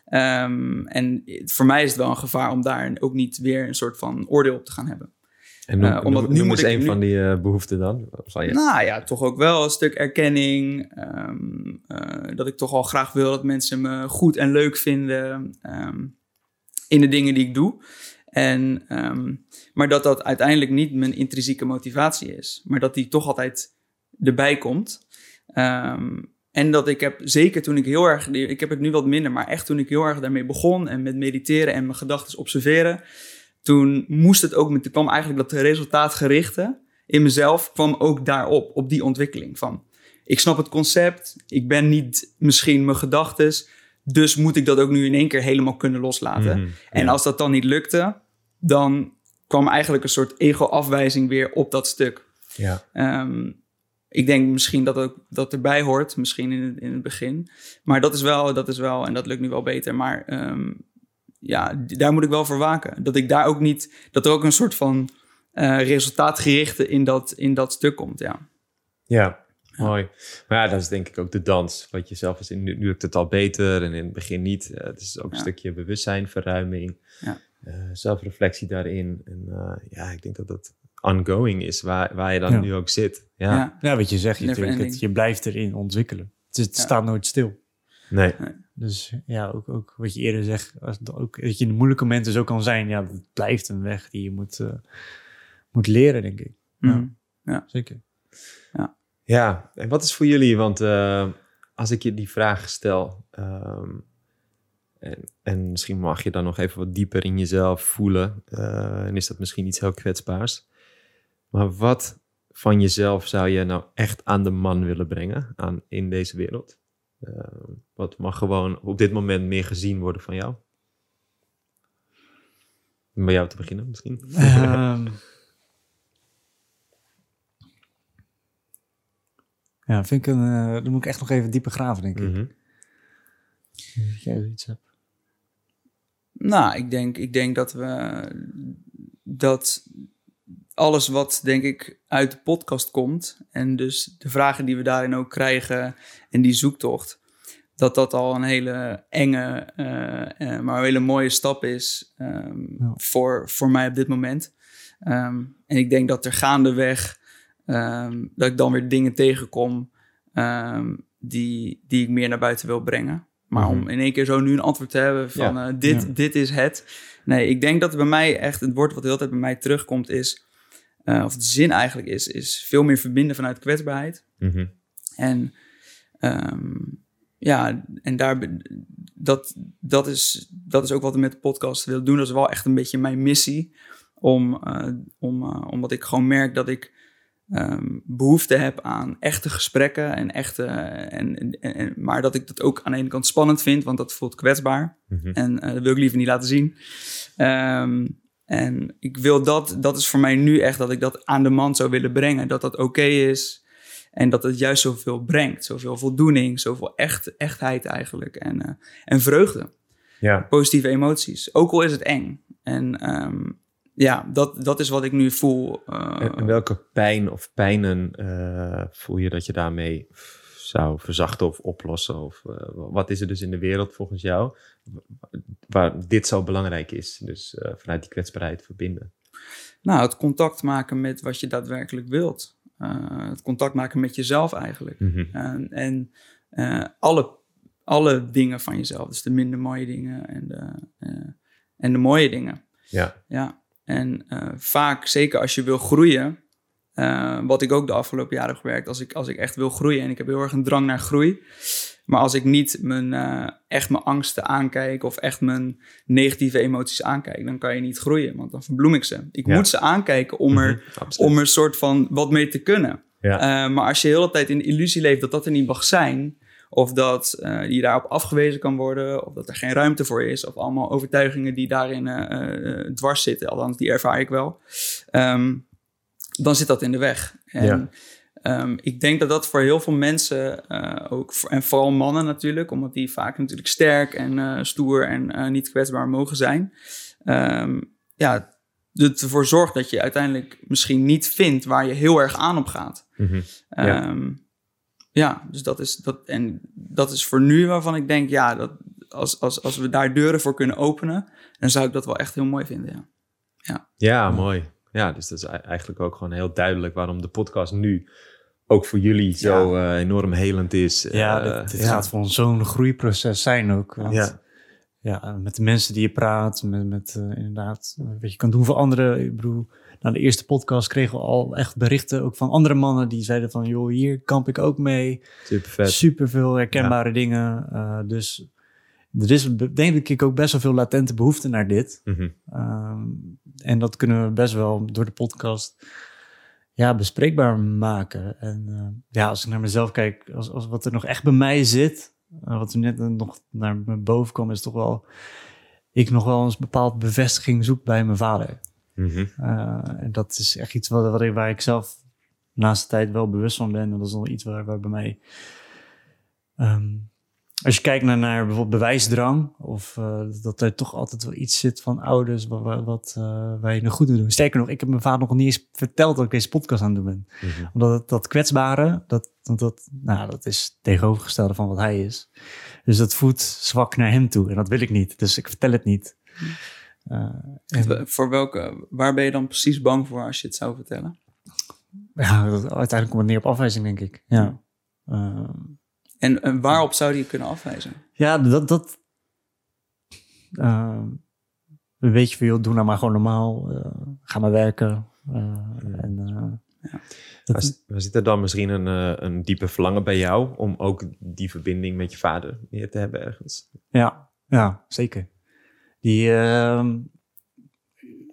Ehm, en voor mij is het wel een gevaar om daar ook niet weer een soort van oordeel op te gaan hebben. En noem, omdat noem, nu noem eens een nu- van die eh, behoeften dan. Zal je... Nou ja, toch ook wel een stuk erkenning. ehm, eh, dat ik toch al graag wil dat mensen me goed en leuk vinden ehm, in de dingen die ik doe. En, ehm, maar dat dat uiteindelijk niet mijn intrinsieke motivatie is. Maar dat die toch altijd erbij komt. En dat ik heb, zeker toen ik heel erg, ik heb het nu wat minder, maar echt toen ik heel erg daarmee begon en met mediteren en mijn gedachten observeren, toen moest het ook, met, toen kwam eigenlijk dat resultaatgerichte in mezelf kwam ook daarop, op die ontwikkeling van. Ik snap het concept, ik ben niet misschien mijn gedachtes, dus moet ik dat ook nu in één keer helemaal kunnen loslaten. Mhm, En ja. als dat dan niet lukte, dan kwam eigenlijk een soort ego-afwijzing weer op dat stuk. Ja. Ehm, ik denk misschien dat ook dat erbij hoort, misschien in het, in het begin. Maar dat is wel, dat is wel, en dat lukt nu wel beter. Maar ehm, ja, daar moet ik wel voor waken. Dat ik daar ook niet, dat er ook een soort van eh, resultaatgerichte in dat, in dat stuk komt. Ja. Ja, mooi. Maar ja, dat is denk ik ook de dans. Wat je zelf is, in, nu, nu lukt het al beter en in het begin niet. Eh, het is ook een Ja. stukje bewustzijn, verruiming, Ja. eh, zelfreflectie daarin. En eh, ja, ik denk dat dat ongoing is, waar, waar je dan Ja. nu ook zit. Ja, Ja. Ja, wat je zegt, je, het, je blijft erin ontwikkelen. Het, is- het Ja. staat nooit stil. nee. Dus ja, ook, ook wat je eerder zegt, ook, dat je in de moeilijke momenten zo kan zijn. Ja, dat blijft een weg die je moet, eh, moet leren, denk ik. Mhm. Zeker. Ja, en wat is voor jullie, want eh, als ik je die vraag stel, ehm, en, en misschien mag je dan nog even wat dieper in jezelf voelen, eh, en is dat misschien iets heel kwetsbaars, maar wat van jezelf zou je nou echt aan de man willen brengen aan, in deze wereld? Eh, wat mag gewoon op dit moment meer gezien worden van jou? Om bij jou te beginnen misschien. Ehm, ja, vind ik een. eh, dan moet ik echt nog even dieper graven, denk ik. Mhm. Als jij iets hebt. Nou, ik denk, ik denk dat we dat alles wat denk ik uit de podcast komt en dus de vragen die we daarin ook krijgen en die zoektocht, dat dat al een hele enge, eh, eh, maar een hele mooie stap is ehm, Ja. voor, voor mij op dit moment. Ehm, en ik denk dat er gaandeweg ehm, dat ik dan weer dingen tegenkom die, die ik meer naar buiten wil brengen. Maar Mhm. om in één keer zo nu een antwoord te hebben van Ja. eh, dit, Ja. dit is het. Nee, ik denk dat bij mij echt het woord wat de hele tijd bij mij terugkomt is, eh, of de zin eigenlijk is, is veel meer verbinden vanuit kwetsbaarheid. Mhm. En ehm, ja, en daar, dat, dat, is, dat is ook wat ik met de podcast wil doen. Dat is wel echt een beetje mijn missie. Om, eh, om, eh, omdat ik gewoon merk dat ik ehm, behoefte heb aan echte gesprekken. En echte, en, en, en- maar dat ik dat ook aan de ene kant spannend vind, want dat voelt kwetsbaar. Mhm. En dat wil ik liever niet laten zien. Ehm, en ik wil dat, dat is voor mij nu echt dat ik dat aan de man zou willen brengen. Dat dat oké is. En dat het juist zoveel brengt. Zoveel voldoening, zoveel echt, echtheid eigenlijk. En, eh, en vreugde. Ja. Positieve emoties. Ook al is het eng. En ehm, ja, dat, dat is wat ik nu voel. eh, En welke pijn of pijnen eh, voel je dat je daarmee zou verzachten of oplossen? Of eh, wat is er dus in de wereld volgens jou waar dit zo belangrijk is? Dus eh, vanuit die kwetsbaarheid verbinden. Nou, het contact maken met wat je daadwerkelijk wilt. Eh, het contact maken met jezelf eigenlijk. Mhm. En, en alle, alle dingen van jezelf. Dus de minder mooie dingen en de, en de mooie dingen. Ja. Ja. En vaak, zeker als je wil groeien, eh, wat ik ook de afgelopen jaren heb gewerkt, als ik, als ik echt wil groeien en ik heb heel erg een drang naar groei. Maar als ik niet mijn, eh, echt mijn angsten aankijk of echt mijn negatieve emoties aankijk, dan kan je niet groeien, want dan verbloem ik ze. Ik Ja. moet ze aankijken om er, om er een soort van wat mee te kunnen. Ja. Eh, maar als je de hele tijd in de illusie leeft dat dat er niet mag zijn, of dat eh, je daarop afgewezen kan worden, of dat er geen ruimte voor is, of allemaal overtuigingen die daarin dwars zitten, althans die ervaar ik wel, ehm, dan zit dat in de weg. En Ja. ehm, ik denk dat dat voor heel veel mensen, eh, ook en vooral mannen natuurlijk, omdat die vaak natuurlijk sterk en eh, stoer en eh, niet kwetsbaar mogen zijn, ehm, ja, het ervoor zorgt dat je uiteindelijk misschien niet vindt waar je heel erg aan op gaat. Mhm. Ja. Ja. ja, dus dat is, dat, en dat is voor nu waarvan ik denk, ja, dat als, als, als we daar deuren voor kunnen openen, dan zou ik dat wel echt heel mooi vinden. Ja. Ja, mooi. Ja, dus dat is ei- eigenlijk ook gewoon heel duidelijk waarom de podcast nu ook voor jullie zo eh, enorm helend is. Ja, Eh, dit, dit ja. gaat voor zo'n groeiproces zijn ook. Want, Ja. ja, met de mensen die je praat, met, met eh, inderdaad eh, wat je kan doen voor anderen. Ik bedoel, na de eerste podcast kregen we al echt berichten ook van andere mannen die zeiden van, joh, hier kamp ik ook mee. Super vet. Super veel herkenbare dingen. Eh, dus er is denk ik ook best wel veel latente behoefte naar dit. Mhm. Ehm, en dat kunnen we best wel door de podcast ja, bespreekbaar maken. En eh, ja, als ik naar mezelf kijk, als, als wat er nog echt bij mij zit, eh, wat er net nog naar me boven kwam, is toch wel, ik nog wel eens bepaald bevestiging zoek bij mijn vader. Mhm. Eh, en dat is echt iets wat, wat ik, waar ik zelf de laatste tijd wel bewust van ben. En dat is nog iets waar, waar bij mij. ehm, als je kijkt naar, naar bijvoorbeeld bewijsdrang, of eh, dat er toch altijd wel iets zit van ouders wat, wat, waar je nog goed in doet. Sterker nog, ik heb mijn vader nog niet eens verteld dat ik deze podcast aan het doen ben. Mhm. Omdat het, dat kwetsbare, dat, dat, nou, dat is tegenovergestelde van wat hij is. Dus dat voedt zwak naar hem toe. En dat wil ik niet. Dus ik vertel het niet. Eh, en- Voor welke, waar ben je dan precies bang voor als je het zou vertellen? Ja, dat, uiteindelijk komt het neer op afwijzing, denk ik. Ja, Eh, En, en waarop zou die je kunnen afwijzen? ja dat... dat een beetje van, joh, doe nou maar gewoon normaal. eh, ga maar werken. eh, en, eh, dat- Was, was zit er dan misschien een, eh, een diepe verlangen bij jou om ook die verbinding met je vader meer te hebben ergens? ja, ja, zeker. Die, ehm,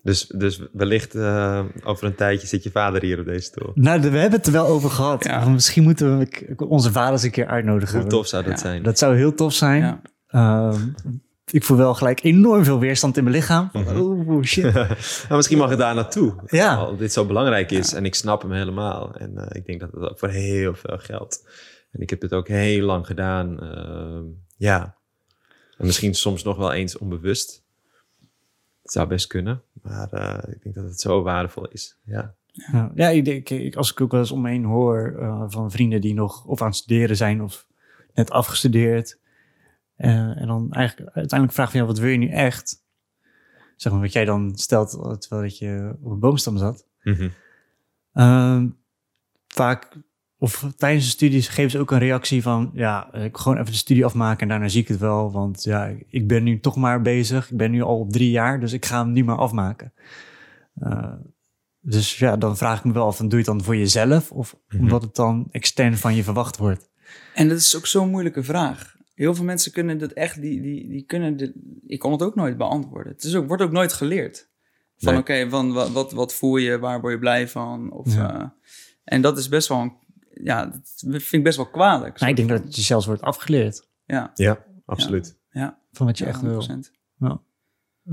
Dus, dus wellicht uh, over een tijdje zit je vader hier op deze stoel. Nou, we hebben het er wel over gehad. Ja. Misschien moeten we onze vaders een keer uitnodigen. Hoe tof zou dat Ja. zijn? Dat zou heel tof zijn. Ja. Ehm, ik voel wel gelijk enorm veel weerstand in mijn lichaam. Mhm. Oh shit. maar misschien mag het daar naartoe. Ja. Al dit zo belangrijk is. En ik snap hem helemaal. En eh, ik denk dat het ook voor heel veel geldt. En ik heb het ook heel lang gedaan. Ehm, ja. En misschien soms nog wel eens onbewust. Het zou best kunnen. Maar eh, ik denk dat het zo waardevol is. Ja. Ja, ja ik denk, ik, als ik ook wel eens om me heen hoor eh, van vrienden die nog of aan het studeren zijn of net afgestudeerd. Eh, en dan eigenlijk uiteindelijk vraag van ja, wat wil je nu echt? Zeg maar wat jij dan stelt terwijl dat je op een boomstam zat. Mhm. Ehm, vaak, of tijdens de studies geven ze ook een reactie van, ja, ik gewoon even de studie afmaken en daarna zie ik het wel. Want ja, ik ben nu toch maar bezig. Ik ben nu al op drie jaar, dus ik ga hem nu maar afmaken. Eh, dus ja, dan vraag ik me wel af, doe je het dan voor jezelf of Mhm. omdat het dan extern van je verwacht wordt? En dat is ook zo'n moeilijke vraag. Heel veel mensen kunnen dat echt, die, die, die kunnen, dit, ik kon het ook nooit beantwoorden. Het is ook, wordt ook nooit geleerd. Van Nee. oké, van wat, wat, wat voel je, waar word je blij van? Of, Ja. eh, en dat is best wel, een, ja, dat vind ik best wel kwalijk. Nou, ik denk dat je zelfs wordt afgeleerd Ja, Ja, absoluut. ja. van wat je ja, echt wil. 100%. Ja.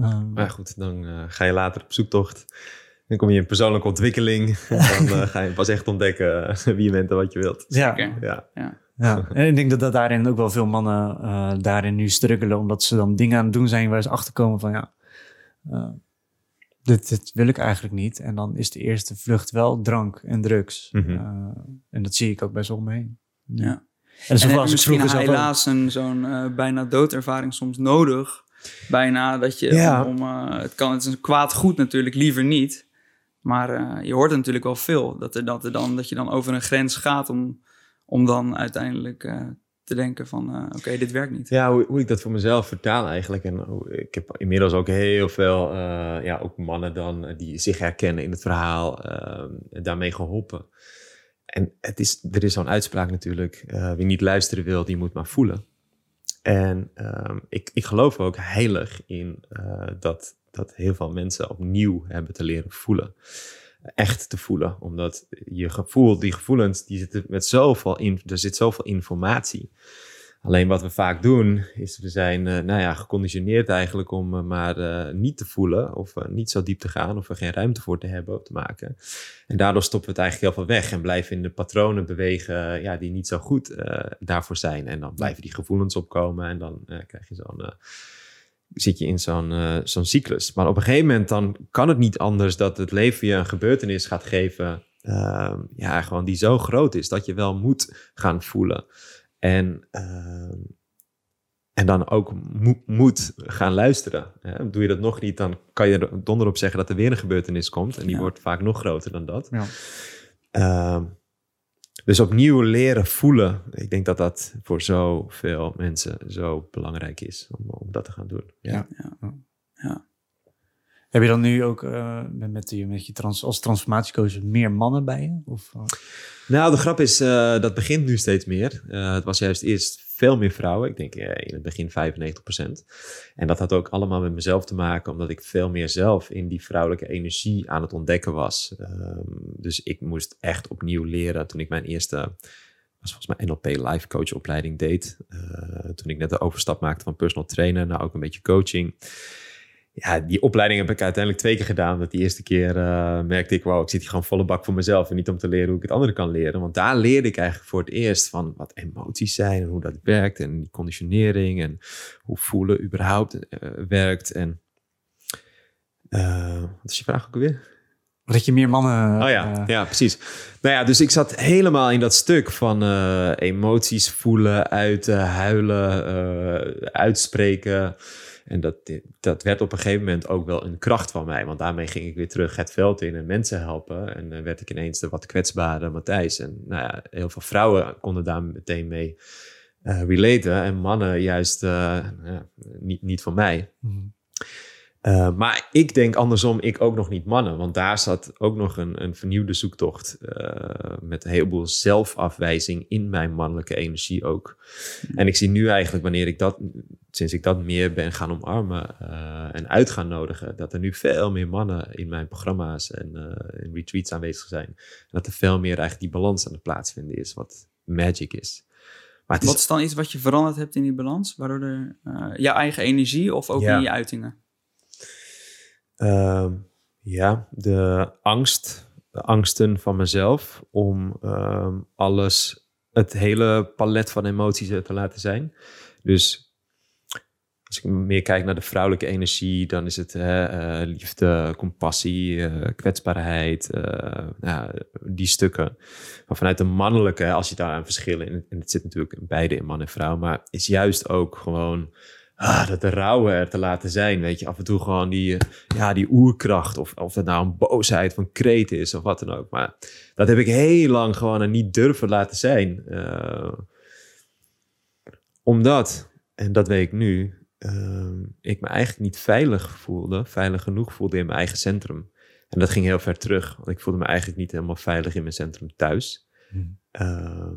Ehm, Maar goed, dan eh, ga je later op zoektocht. Dan kom je in persoonlijke ontwikkeling. dan eh, ga je pas echt ontdekken eh, wie je bent en wat je wilt. ja. Ja, Ja. Ja, en ik denk dat, dat daarin ook wel veel mannen eh, daarin nu struggelen, omdat ze dan dingen aan het doen zijn waar ze achterkomen van ja, dit, dit wil ik eigenlijk niet. En dan is de eerste vlucht wel drank en drugs. Mhm. Eh, en dat zie ik ook best wel omheen. Ja. En En zo heb was je ik misschien vroeger zelf ook. helaas een, zo'n eh, bijna doodervaring soms nodig. Bijna dat je Ja. om, eh, het kan, het is een kwaad goed natuurlijk, liever niet. Maar eh, je hoort er natuurlijk wel veel. Dat, er, dat, er dan, dat je dan over een grens gaat om, om dan uiteindelijk eh, te denken van eh, oké, dit werkt niet. Ja, hoe, hoe ik dat voor mezelf vertaal eigenlijk. En ik heb inmiddels ook heel veel, eh, ja, ook mannen dan eh, die zich herkennen in het verhaal, eh, daarmee geholpen. En het is, er is zo'n uitspraak natuurlijk, wie niet luisteren wil, die moet maar voelen. En ehm, ik, ik geloof ook heilig in dat, dat heel veel mensen opnieuw hebben te leren voelen. Echt te voelen, omdat je gevoel, die gevoelens, die zitten met zoveel, in, er zit zoveel informatie. Alleen wat we vaak doen, is we zijn eh, nou ja, geconditioneerd eigenlijk om eh, maar eh, niet te voelen of niet zo diep te gaan of er geen ruimte voor te hebben of te maken. En daardoor stoppen we het eigenlijk heel veel weg en blijven in de patronen bewegen ja, die niet zo goed daarvoor zijn. En dan blijven die gevoelens opkomen en dan krijg je zo'n, zit je in zo'n, eh, zo'n cyclus. Maar op een gegeven moment dan kan het niet anders dat het leven je een gebeurtenis gaat geven, ehm, ja, gewoon die zo groot is dat je wel moet gaan voelen. En, ehm, en dan ook mo- moet gaan luisteren. Hè? Doe je dat nog niet, dan kan je er donder op zeggen dat er weer een gebeurtenis komt. En die Ja. wordt vaak nog groter dan dat. Ja. Dus opnieuw leren voelen. Ik denk dat dat voor zoveel mensen zo belangrijk is om, om dat te gaan doen. Ja. Ja. Heb je dan nu ook eh, met, met, die, met je trans, als transformatiecoach meer mannen bij je? Of, eh, Nou, de grap is, eh, dat begint nu steeds meer. Eh, het was juist eerst veel meer vrouwen. Ik denk eh, in het begin 95%. En dat had ook allemaal met mezelf te maken, omdat ik veel meer zelf in die vrouwelijke energie aan het ontdekken was. Ehm, dus ik moest echt opnieuw leren toen ik mijn eerste, was volgens mij NLP life coach opleiding deed. Eh, toen ik net de overstap maakte van personal trainer naar ook een beetje coaching. Ja, die opleiding heb ik uiteindelijk twee keer gedaan. Want die eerste keer eh, merkte ik, wow, ik zit hier gewoon volle bak voor mezelf. En niet om te leren hoe ik het anderen kan leren. Want daar leerde ik eigenlijk voor het eerst van wat emoties zijn en hoe dat werkt. En die conditionering en hoe voelen überhaupt eh, werkt. En eh, wat is je vraag ook alweer? dat je meer mannen... Oh ja, ja, precies. Nou ja, dus ik zat helemaal in dat stuk van emoties voelen, uiten, huilen, uitspreken. En dat, dat werd op een gegeven moment ook wel een kracht van mij. Want daarmee ging ik weer terug het veld in en mensen helpen. En dan werd ik ineens de wat kwetsbare Matthijs. En nou ja, heel veel vrouwen konden daar meteen mee eh relaten. En mannen juist eh, ja, niet, niet van mij. mhm. Uh, maar ik denk andersom, ik ook nog niet mannen. Want daar zat ook nog een, een vernieuwde zoektocht. Uh, met een heleboel zelfafwijzing in mijn mannelijke energie ook. Hmm. En ik zie nu eigenlijk, wanneer ik dat, sinds ik dat meer ben gaan omarmen uh, en uit gaan nodigen, dat er nu veel meer mannen in mijn programma's en in retreats aanwezig zijn. En dat er veel meer eigenlijk die balans aan het plaatsvinden is, wat magic is. Maar is... Wat is dan iets wat je veranderd hebt in die balans? Waardoor er jouw eigen energie of ook in je uitingen? Uh, ja, de angst, de angsten van mezelf om uh, alles, het hele palet van emoties te laten zijn. Dus als ik meer kijk naar de vrouwelijke energie, dan is het uh, liefde, compassie, uh, kwetsbaarheid, ja, die stukken. Maar vanuit de mannelijke, als je daar aan verschillen, en het zit natuurlijk beide in man en vrouw, maar is juist ook gewoon ah, dat de rouwen er te laten zijn. Weet je, af en toe gewoon die, ja, die oerkracht. Of, of het nou een boosheid van kreet is of wat dan ook. Maar dat heb ik heel lang gewoon er niet durven laten zijn. Uh, omdat, en dat weet ik nu, uh, ik me eigenlijk niet veilig voelde, veilig genoeg voelde in mijn eigen centrum. En dat ging heel ver terug, want ik voelde me eigenlijk niet helemaal veilig in mijn centrum thuis. Hmm. Uh,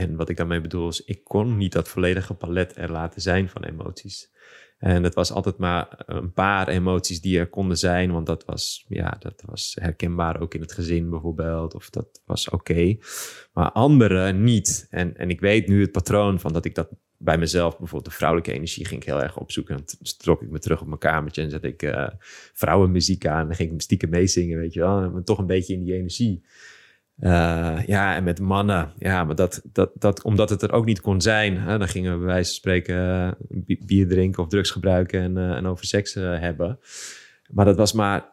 en wat ik daarmee bedoel is, ik kon niet dat volledige palet er laten zijn van emoties. En het was altijd maar een paar emoties die er konden zijn, want dat was, ja, dat was herkenbaar ook in het gezin bijvoorbeeld, of dat was oké. Maar andere niet. En, en ik weet nu het patroon van dat ik dat bij mezelf, bijvoorbeeld de vrouwelijke energie, ging ik heel erg opzoeken. En trok ik me terug op mijn kamertje en zette ik uh, vrouwenmuziek aan. En ging ik stiekem meezingen, weet je wel. En toch een beetje in die energie. Uh, ja, en met mannen. Ja, maar dat, dat, dat, omdat het er ook niet kon zijn, hè, dan gingen we bij wijze van spreken uh, bier drinken of drugs gebruiken en, uh, en over seks hebben. Maar dat was maar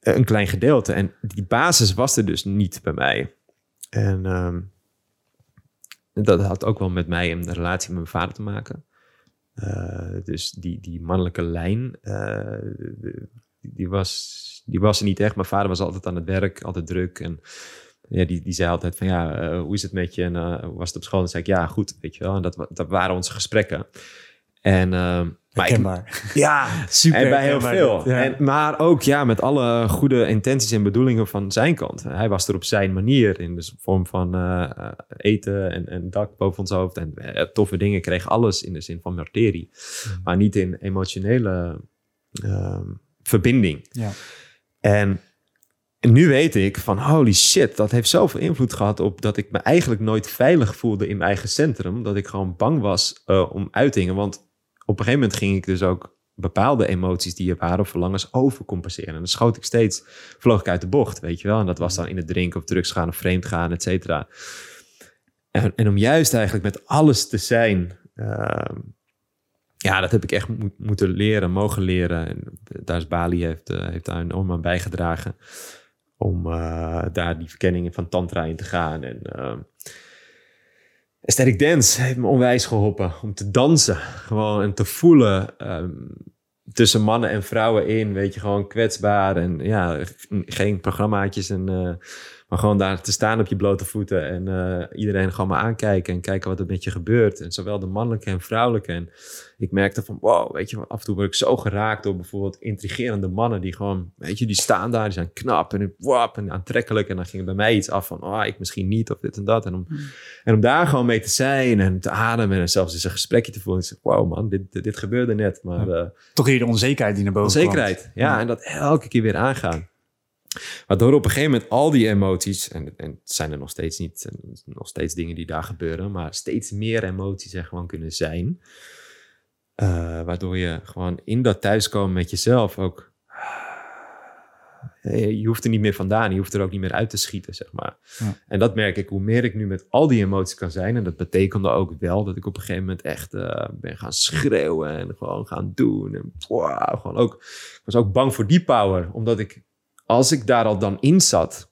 een klein gedeelte. En die basis was er dus niet bij mij. En ehm, dat had ook wel met mij een relatie met mijn vader te maken. dus die, die mannelijke lijn, die, was, die was er niet echt. Mijn vader was altijd aan het werk, altijd druk. En ja, die, die zei altijd van ja, uh, hoe is het met je en uh, hoe was het op school? En zei ik ja, goed, weet je wel. En dat, dat waren onze gesprekken. En, uh, maar ja, super. En bij heel veel. Ja. En, maar ook ja, met alle goede intenties en bedoelingen van zijn kant. Hij was er op zijn manier in de vorm van eten en, en dak boven ons hoofd. En toffe dingen kreeg alles in de zin van materie. Mm. Maar niet in emotionele ehm, verbinding. Ja. En en nu weet ik van holy shit, dat heeft zoveel invloed gehad op dat ik me eigenlijk nooit veilig voelde in mijn eigen centrum. Dat ik gewoon bang was uh, om uitingen. Want op een gegeven moment ging ik dus ook bepaalde emoties die er waren of verlangens overcompenseren. En dan schoot ik steeds, vloog ik uit de bocht, weet je wel. En dat was dan in het drinken of drugs gaan of vreemd gaan, et cetera. En, en, om juist eigenlijk met alles te zijn, uh, ja, dat heb ik echt mo moeten leren, mogen leren. En daar is Bali heeft, uh, heeft daar enorm aan bijgedragen om uh, daar die verkenningen van tantra in te gaan. En uh, aesthetic dance heeft me onwijs geholpen om te dansen. Gewoon en te voelen um, tussen mannen en vrouwen in. Weet je, gewoon kwetsbaar en ja, geen programmaatjes en... Uh, maar gewoon daar te staan op je blote voeten en uh, iedereen gewoon maar aankijken en kijken wat er met je gebeurt. En zowel de mannelijke en vrouwelijke. En ik merkte van, wow, weet je, af en toe word ik zo geraakt door bijvoorbeeld intrigerende mannen die gewoon, weet je, die staan daar, die zijn knap en, wap, en aantrekkelijk. En dan ging er bij mij iets af van, oh, ik misschien niet of dit en dat. En om, hmm. en om daar gewoon mee te zijn en te ademen en zelfs eens een gesprekje te voelen. Ik zeg, wow man, dit, dit, gebeurde net. Maar, uh, Toch hier de onzekerheid die naar boven Onzekerheid, ja, En dat elke keer weer aangaan. Waardoor op een gegeven moment al die emoties, en, en het zijn er nog steeds niet, nog steeds dingen die daar gebeuren, maar steeds meer emoties er gewoon kunnen zijn. Uh, waardoor je gewoon in dat thuiskomen met jezelf ook. Eh, je hoeft er niet meer vandaan, je hoeft er ook niet meer uit te schieten, zeg maar. Ja. En dat merk ik, hoe meer ik nu met al die emoties kan zijn. En dat betekende ook wel dat ik op een gegeven moment echt uh, ben gaan schreeuwen en gewoon gaan doen. En wow, gewoon ook, ik was ook bang voor die power, omdat ik als ik daar al dan in zat,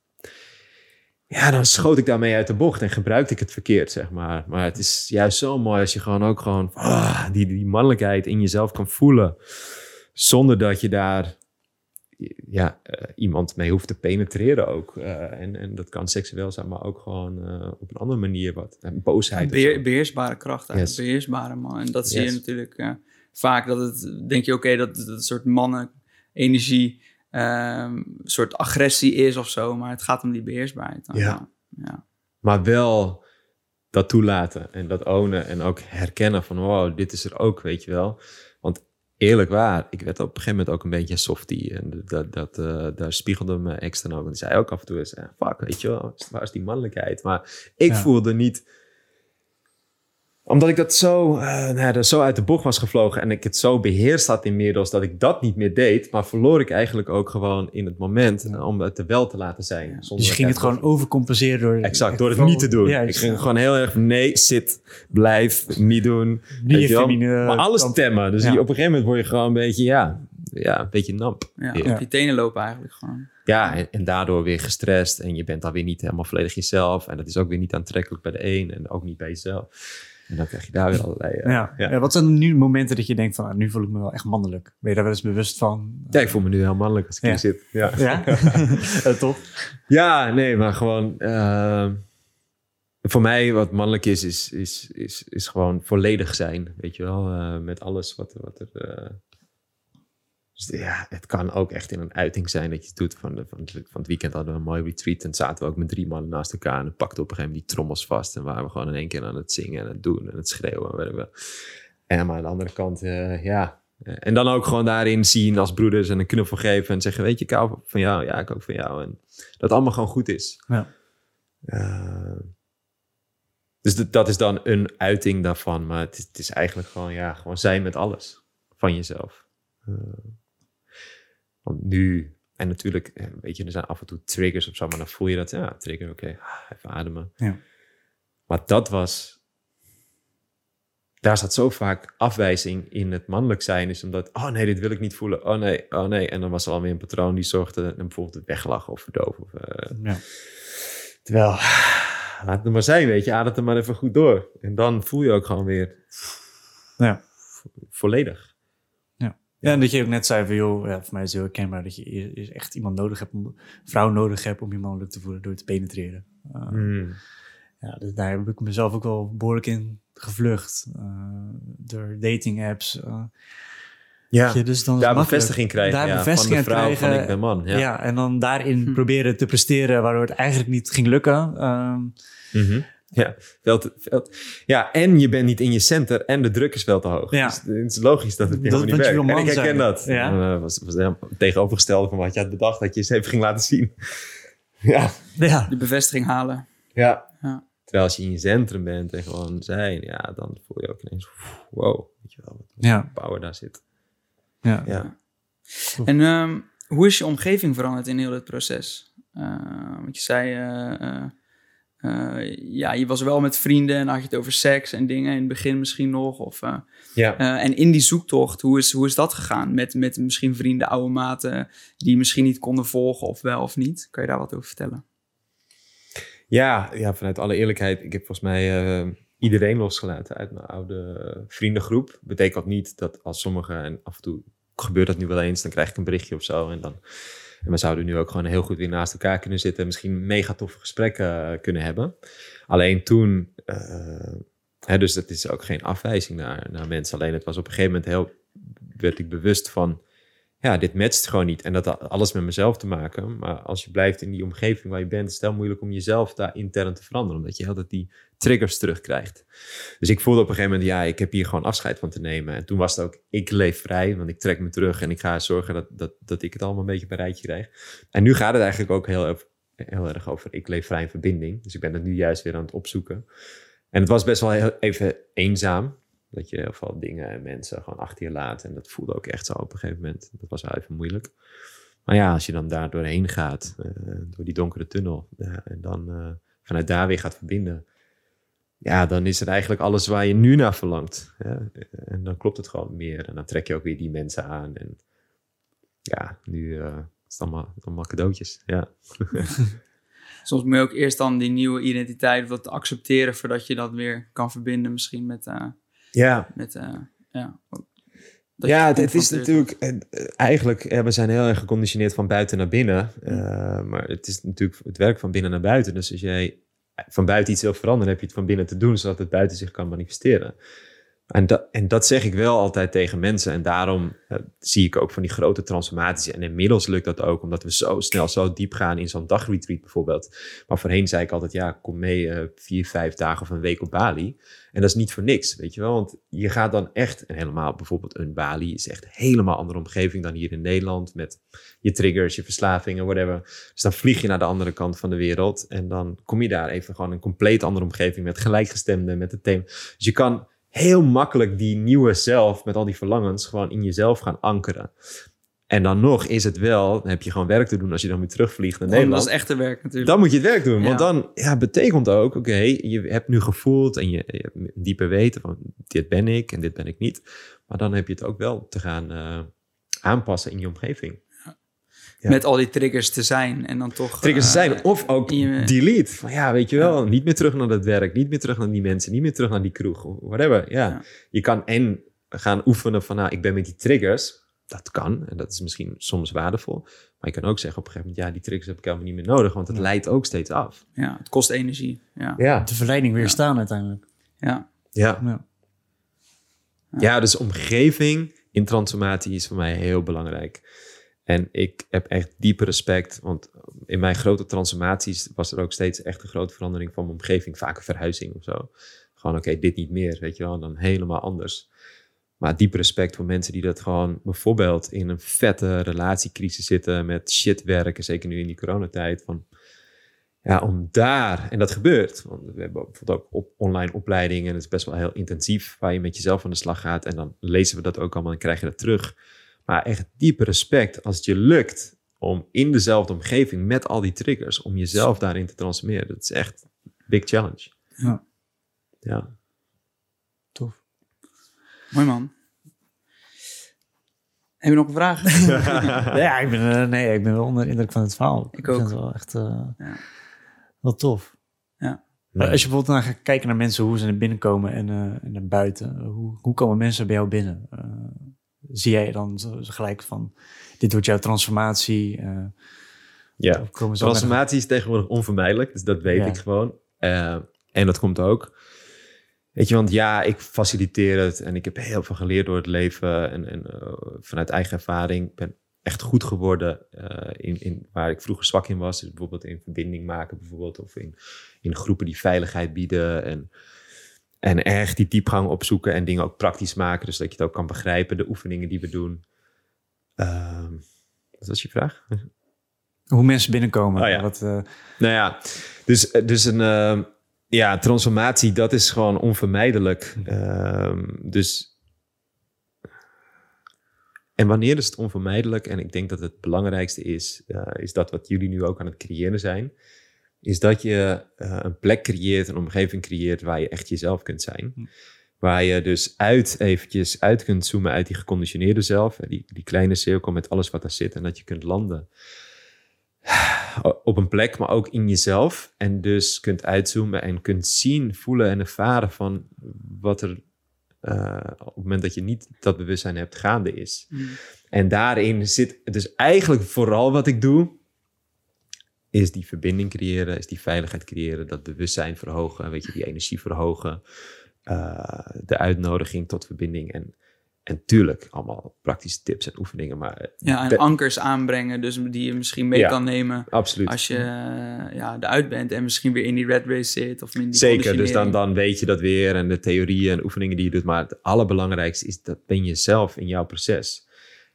ja, dan schoot ik daarmee uit de bocht en gebruikte ik het verkeerd, zeg maar. Maar het is juist zo mooi als je gewoon ook gewoon ah, die, die mannelijkheid in jezelf kan voelen, zonder dat je daar ja, uh, iemand mee hoeft te penetreren ook. Uh, en, en dat kan seksueel zijn, maar ook gewoon uh, op een andere manier wat. En boosheid. Beheer, beheersbare kracht, yes. beheersbare man. En dat zie je natuurlijk vaak, dat het, denk je oké, okay, dat, dat soort mannen energie ehm, een soort agressie is of zo. Maar het gaat om die beheersbaarheid. dan. Ja. ja. Maar wel dat toelaten en dat ownen en ook herkennen van wow, dit is er ook, weet je wel. Want eerlijk waar, ik werd op een gegeven moment ook een beetje een softie. En dat, dat, eh, daar spiegelde me extra ook. Want die zei ook af en toe eens, eh, fuck, weet je wel, waar is die mannelijkheid? Maar ik Ja. voelde niet omdat ik dat zo, eh, nou ja, er zo uit de bocht was gevlogen en ik het zo beheerst had inmiddels dat ik dat niet meer deed, maar verloor ik eigenlijk ook gewoon in het moment Ja. eh, om het er wel te laten zijn. Ja. zonder Dus je dat ging het gewoon overcompenseren door... Exact, door het niet te doen. Ja, ik ging gewoon heel erg nee, zit, blijf, niet doen. Niet je maar alles kant- temmen. Dus op een gegeven moment word je gewoon een beetje, ja, ja een beetje namp. Ja, Ja. op je tenen lopen eigenlijk gewoon. Ja, en, en daardoor weer gestrest. En je bent dan weer niet helemaal volledig jezelf. En dat is ook weer niet aantrekkelijk bij de een en ook niet bij jezelf. En dan krijg je daar weer allerlei... eh, Ja. wat zijn nu momenten dat je denkt van, ah, nu voel ik me wel echt mannelijk? Ben je daar wel eens bewust van? Ja, ik voel me nu heel mannelijk als ik Ja. hier zit. Ja, Ja? Eh, Toch? ja nee, maar gewoon... eh, voor mij wat mannelijk is, is, is, is, is gewoon volledig zijn. Weet je wel, eh, met alles wat, wat er... eh, dus ja, het kan ook echt in een uiting zijn dat je het doet. Van, de, van, het- van het weekend hadden we een mooi retreat en zaten we ook met drie mannen naast elkaar. En we op een gegeven moment die trommels vast. En waren we gewoon in één keer aan het zingen en het doen en het schreeuwen. En, weet ik wel. en maar aan de andere kant, eh, ja. En dan ook gewoon daarin zien als broeders en een knuffel geven en zeggen: Weet je, ik hou van jou, ja, ik ook van jou. En dat allemaal gewoon goed is. Ja. Eh, dus dat- dat is dan een uiting daarvan. Maar het is, het is eigenlijk gewoon, ja, gewoon zijn met alles van jezelf. Eh, want nu, en natuurlijk, eh, weet je, er zijn af en toe triggers of zo, maar dan voel je dat, ja, trigger, oké, ah, even ademen. Ja. Maar dat was, daar zat zo vaak afwijzing in het mannelijk zijn, is omdat, oh nee, dit wil ik niet voelen, oh nee, oh nee. En dan was er alweer een patroon die zorgde, en bijvoorbeeld het weglachen of verdoven. Of, eh, Ja. Terwijl, laat het maar zijn, weet je, adem het er maar even goed door. En dan voel je ook gewoon weer Ja. vo- volledig. Ja, en dat je ook net zei van, joh, ja, voor mij is het heel herkenbaar dat je e- echt iemand nodig hebt, om, vrouw nodig hebt om je mannelijk te voelen door te penetreren. Uh, Hmm. Ja, dus daar heb ik mezelf ook wel behoorlijk in gevlucht. uh, door dating apps. Uh, Ja, je, dus dan daar bevestiging krijgen Daar ja, bevestiging van de vrouw krijgen. van ik ben man. Ja. Ja. en dan daarin Hm. proberen te presteren waardoor het eigenlijk niet ging lukken. Ehm, Mhm. Ja, veel te, veel te- ja, en je bent niet in je center en de druk is veel te hoog. Ja. Dus het is logisch dat het Dat- helemaal niet werkt. En ik herken zijn. dat. Ja. Dat was, was helemaal het tegenovergestelde van wat je had bedacht dat je eens even ging laten zien. ja. ja, De bevestiging halen. ja. Ja. Terwijl als je in je centrum bent en gewoon zijn, ja, dan voel je ook ineens, wow, weet je wel, wat Ja. power daar zit. ja. Ja. En ehm, hoe is je omgeving veranderd in heel dit proces? Eh, want je zei, eh, eh, ja, je was wel met vrienden en had je het over seks en dingen in het begin misschien nog. Of, eh, Ja. eh, en in die zoektocht, hoe is, hoe is dat gegaan? Met, met misschien vrienden, oude maten, die je misschien niet konden volgen of wel of niet? Kan je daar wat over vertellen? Ja, ja, vanuit alle eerlijkheid. Ik heb volgens mij iedereen losgelaten uit mijn oude vriendengroep. Betekent niet dat als sommigen, en af en toe gebeurt dat nu wel eens, dan krijg ik een berichtje of zo. En, dan, en we zouden nu ook gewoon heel goed weer naast elkaar kunnen zitten. En misschien mega toffe gesprekken eh, kunnen hebben. Alleen toen, eh, hè, dus dat is ook geen afwijzing naar, naar mensen. Alleen het was op een gegeven moment heel, werd ik bewust van, ja, dit matcht gewoon niet. En dat had alles met mezelf te maken. Maar als je blijft in die omgeving waar je bent, is het heel moeilijk om jezelf daar intern te veranderen. Omdat je altijd die triggers terugkrijgt. Dus ik voelde op een gegeven moment, ja, ik heb hier gewoon afscheid van te nemen. En toen was het ook, ik leef vrij, want ik trek me terug en ik ga zorgen dat, dat, dat ik het allemaal een beetje een rijtje krijg. En nu gaat het eigenlijk ook heel, heel erg over, ik leef vrij in verbinding. Dus ik ben het nu juist weer aan het opzoeken. En het was best wel heel, even eenzaam. Dat je heel dingen en mensen gewoon achter je laat. En dat voelde ook echt zo op een gegeven moment. Dat was wel even moeilijk. Maar ja, als je dan daar doorheen gaat, eh, door die donkere tunnel, ja, en dan eh, vanuit daar weer gaat verbinden, ja, dan is het eigenlijk alles waar je nu naar verlangt. En dan klopt het gewoon meer. En dan trek je ook weer die mensen aan. En ja, nu eh, is het allemaal, allemaal cadeautjes. Ja. Soms moet je ook eerst dan die nieuwe identiteit dat accepteren voordat je dat weer kan verbinden misschien met, eh, ja, met eh, ja. ja, het, het is natuurlijk eh, eigenlijk, ja, we zijn heel erg geconditioneerd van buiten naar binnen. Eh, maar het is natuurlijk het werk van binnen naar buiten. Dus als jij van buiten iets wil veranderen, heb je het van binnen te doen, zodat het buiten zich kan manifesteren. En dat, en dat zeg ik wel altijd tegen mensen. En daarom eh, zie ik ook van die grote transformaties. En inmiddels lukt dat ook, omdat we zo snel, zo diep gaan in zo'n dagretreat bijvoorbeeld. Maar voorheen zei ik altijd, ja, kom mee eh, vier, vijf dagen of een week op Bali. En dat is niet voor niks, weet je wel. Want je gaat dan echt, helemaal bijvoorbeeld een Bali is echt een helemaal andere omgeving dan hier in Nederland. Met je triggers, je verslavingen, whatever. Dus dan vlieg je naar de andere kant van de wereld. En dan kom je daar even gewoon een compleet andere omgeving met gelijkgestemden, met het thema. Dus je kan heel makkelijk die nieuwe zelf met al die verlangens gewoon in jezelf gaan ankeren. En dan nog is het wel, dan heb je gewoon werk te doen als je dan weer terugvliegt naar Oh, Nederland. dat is echte werk natuurlijk. Dan moet je het werk doen. Want Ja. dan ja, betekent ook, oké, je hebt nu gevoeld en je, je hebt een diepe weten van dit ben ik en dit ben ik niet. Maar dan heb je het ook wel te gaan eh, aanpassen in je omgeving. Ja. Met al die triggers te zijn en dan toch... Triggers eh, zijn of ook je- delete. Van ja, weet je wel, niet meer terug naar dat werk, niet meer terug naar die mensen, niet meer terug naar die kroeg, whatever. Ja, Ja. je kan en gaan oefenen van nou, ik ben met die triggers. Dat kan en dat is misschien soms waardevol. Maar je kan ook zeggen op een gegeven moment, ja, die triggers heb ik helemaal niet meer nodig, want het leidt ook steeds af. Ja, het kost energie. Ja, Ja, De verleiding weerstaan uiteindelijk. ja. ja. Ja. Ja, dus omgeving in transformatie is voor mij heel belangrijk. En ik heb echt diepe respect, want in mijn grote transformaties was er ook steeds echt een grote verandering van mijn omgeving. Vaak een verhuizing of zo. Gewoon, oké, dit niet meer, weet je wel, dan helemaal anders. Maar diepe respect voor mensen die dat gewoon bijvoorbeeld in een vette relatiecrisis zitten met shit werken, zeker nu in die coronatijd. Van, ja, om daar, en dat gebeurt, want we hebben bijvoorbeeld ook online opleidingen en het is best wel heel intensief waar je met jezelf aan de slag gaat en dan lezen we dat ook allemaal en krijg je dat terug. Maar echt diepe respect als het je lukt om in dezelfde omgeving met al die triggers, om jezelf daarin te transformeren. Dat is echt een big challenge. Ja. Ja. Tof. Mooi man. Heb je nog een vraag? ja, ik ben, eh, nee, ik ben wel onder de indruk van het verhaal. Ik vind ook. het wel echt eh, Ja. wel tof. Ja. Als je bijvoorbeeld naar gaat kijken naar mensen, hoe ze naar binnen komen en, eh, en naar buiten. Hoe, hoe komen mensen bij jou binnen? Eh, zie jij dan gelijk van, dit wordt jouw transformatie? eh, Ja. Transformatie is tegenwoordig onvermijdelijk, dus dat weet Ja. ik gewoon. Eh, en dat komt ook. Weet je, want ja, ik faciliteer het en ik heb heel veel geleerd door het leven en, en eh, vanuit eigen ervaring. Ik ben echt goed geworden in, in waar ik vroeger zwak in was. Dus bijvoorbeeld in verbinding maken, bijvoorbeeld, of in, in groepen die veiligheid bieden. En, en echt die diepgang opzoeken en dingen ook praktisch maken, dus dat je het ook kan begrijpen, de oefeningen die we doen. Ehm, wat was je vraag? Hoe mensen binnenkomen. Oh ja. Wat, eh, Nou ja, dus, dus een ehm, ja, transformatie, dat is gewoon onvermijdelijk. Ehm, dus. En wanneer is het onvermijdelijk? En ik denk dat het belangrijkste is, eh, is dat wat jullie nu ook aan het creëren zijn. Is dat je eh, een plek creëert, een omgeving creëert waar je echt jezelf kunt zijn. Hm. Waar je dus uit eventjes uit kunt zoomen uit die geconditioneerde zelf. Die, die kleine cirkel met alles wat daar zit. En dat je kunt landen op een plek, maar ook in jezelf. En dus kunt uitzoomen en kunt zien, voelen en ervaren van wat er eh, op het moment dat je niet dat bewustzijn hebt gaande is. Mm. En daarin zit dus eigenlijk vooral wat ik doe, is die verbinding creëren, is die veiligheid creëren, dat bewustzijn verhogen, weet je, die energie verhogen, eh, de uitnodiging tot verbinding en en tuurlijk, allemaal praktische tips en oefeningen, maar Ja, en ankers aanbrengen, dus die je misschien mee Ja. kan nemen absoluut. als je eh, ja, eruit bent en misschien weer in die red race zit. Of in die Zeker, dus dan, dan weet je dat weer en de theorieën en oefeningen die je doet. Maar het allerbelangrijkste is dat ben je zelf in jouw proces.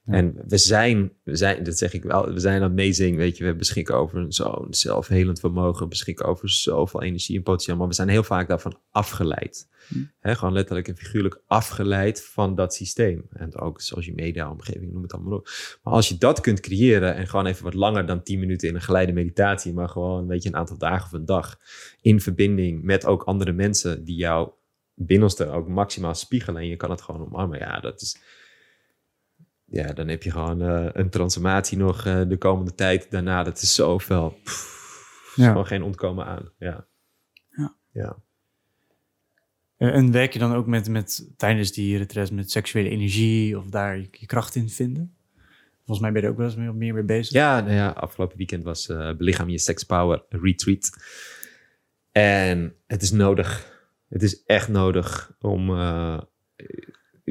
Ja. En we zijn, we zijn, dat zeg ik wel, we zijn amazing, weet je. We beschikken over zo'n zelfhelend vermogen, we beschikken over zoveel energie en potentieel. Maar we zijn heel vaak daarvan afgeleid. Hm. Gewoon letterlijk en figuurlijk afgeleid van dat systeem. En ook social media, omgeving, noem het allemaal op. Maar als je dat kunt creëren en gewoon even wat langer dan 10 minuten in een geleide meditatie, maar gewoon weet je, een aantal dagen of een dag in verbinding met ook andere mensen die jouw binnenste ook maximaal spiegelen en je kan het gewoon omarmen. Ja, dat is. Ja, dan heb je gewoon eh, een transformatie nog eh, de komende tijd daarna. Dat is zoveel. Pff, is gewoon geen ontkomen aan. Ja. Ja. Ja. En werk je dan ook met, met tijdens die retreats met seksuele energie of daar je, je kracht in vinden? Volgens mij ben je er ook wel eens meer, meer mee bezig. Ja, nou ja, afgelopen weekend was eh Belichaam je Sex Power Retreat. En het is nodig. Het is echt nodig om, eh,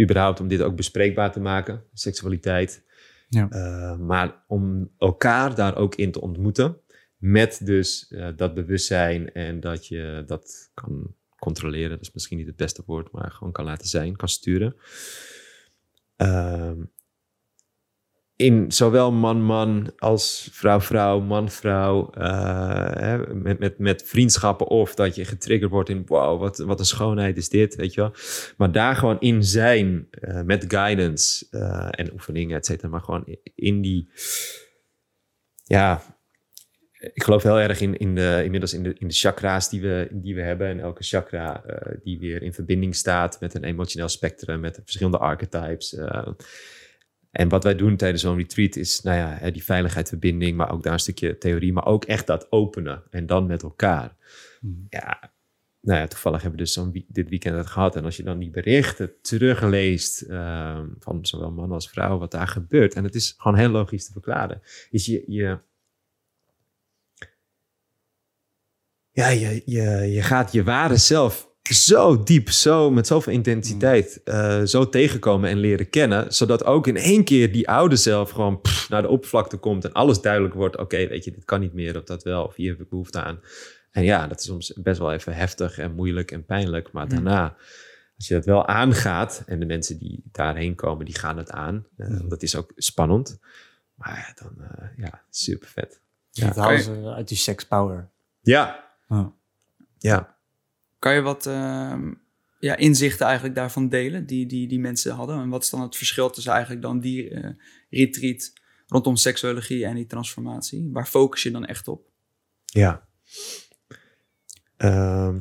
überhaupt om dit ook bespreekbaar te maken, seksualiteit. Ja. Uh, maar om elkaar daar ook in te ontmoeten. Met dus uh, dat bewustzijn en dat je dat kan controleren. Dat is misschien niet het beste woord, maar gewoon kan laten zijn, kan sturen. Uh, in zowel man-man als vrouw-vrouw, man-vrouw, uh, met, met, met vriendschappen of dat je getriggerd wordt in wow, wat, wat een schoonheid is dit, weet je wel. Maar daar gewoon in zijn, uh, met guidance uh, en oefeningen, et cetera, maar gewoon in die, ja, ik geloof heel erg in, in de, inmiddels in de, in de chakra's die we, die we hebben. En elke chakra die weer in verbinding staat met een emotioneel spectrum, met verschillende archetypes. En wat wij doen tijdens zo'n retreat is, nou ja, die veiligheid, verbinding, maar ook daar een stukje theorie, maar ook echt dat openen en dan met elkaar. Hmm. Ja, nou ja, toevallig hebben we dus zo'n dit weekend het gehad. En als je dan die berichten terugleest uh, van zowel man als vrouw, wat daar gebeurt, en het is gewoon heel logisch te verklaren, is je, je ja, je, je, je gaat je ware zelf zo diep, zo met zoveel intensiteit uh, zo tegenkomen en leren kennen. Zodat ook in één keer die oude zelf gewoon pff, naar de oppervlakte komt en alles duidelijk wordt. Oké, weet je, dit kan niet meer of dat wel, of hier heb ik behoefte aan. En ja, dat is soms best wel even heftig en moeilijk en pijnlijk. Maar daarna, als je dat wel aangaat en de mensen die daarheen komen, die gaan het aan. Uh, dat is ook spannend. Maar dan, uh, ja, super vet. Ja, halen ze uit die sex power. Ja. Oh. Ja. Kan je wat uh, ja, inzichten eigenlijk daarvan delen die, die die mensen hadden? En wat is dan het verschil tussen eigenlijk dan die uh, retreat rondom seksuologie en die transformatie? Waar focus je dan echt op? Ja. Uh,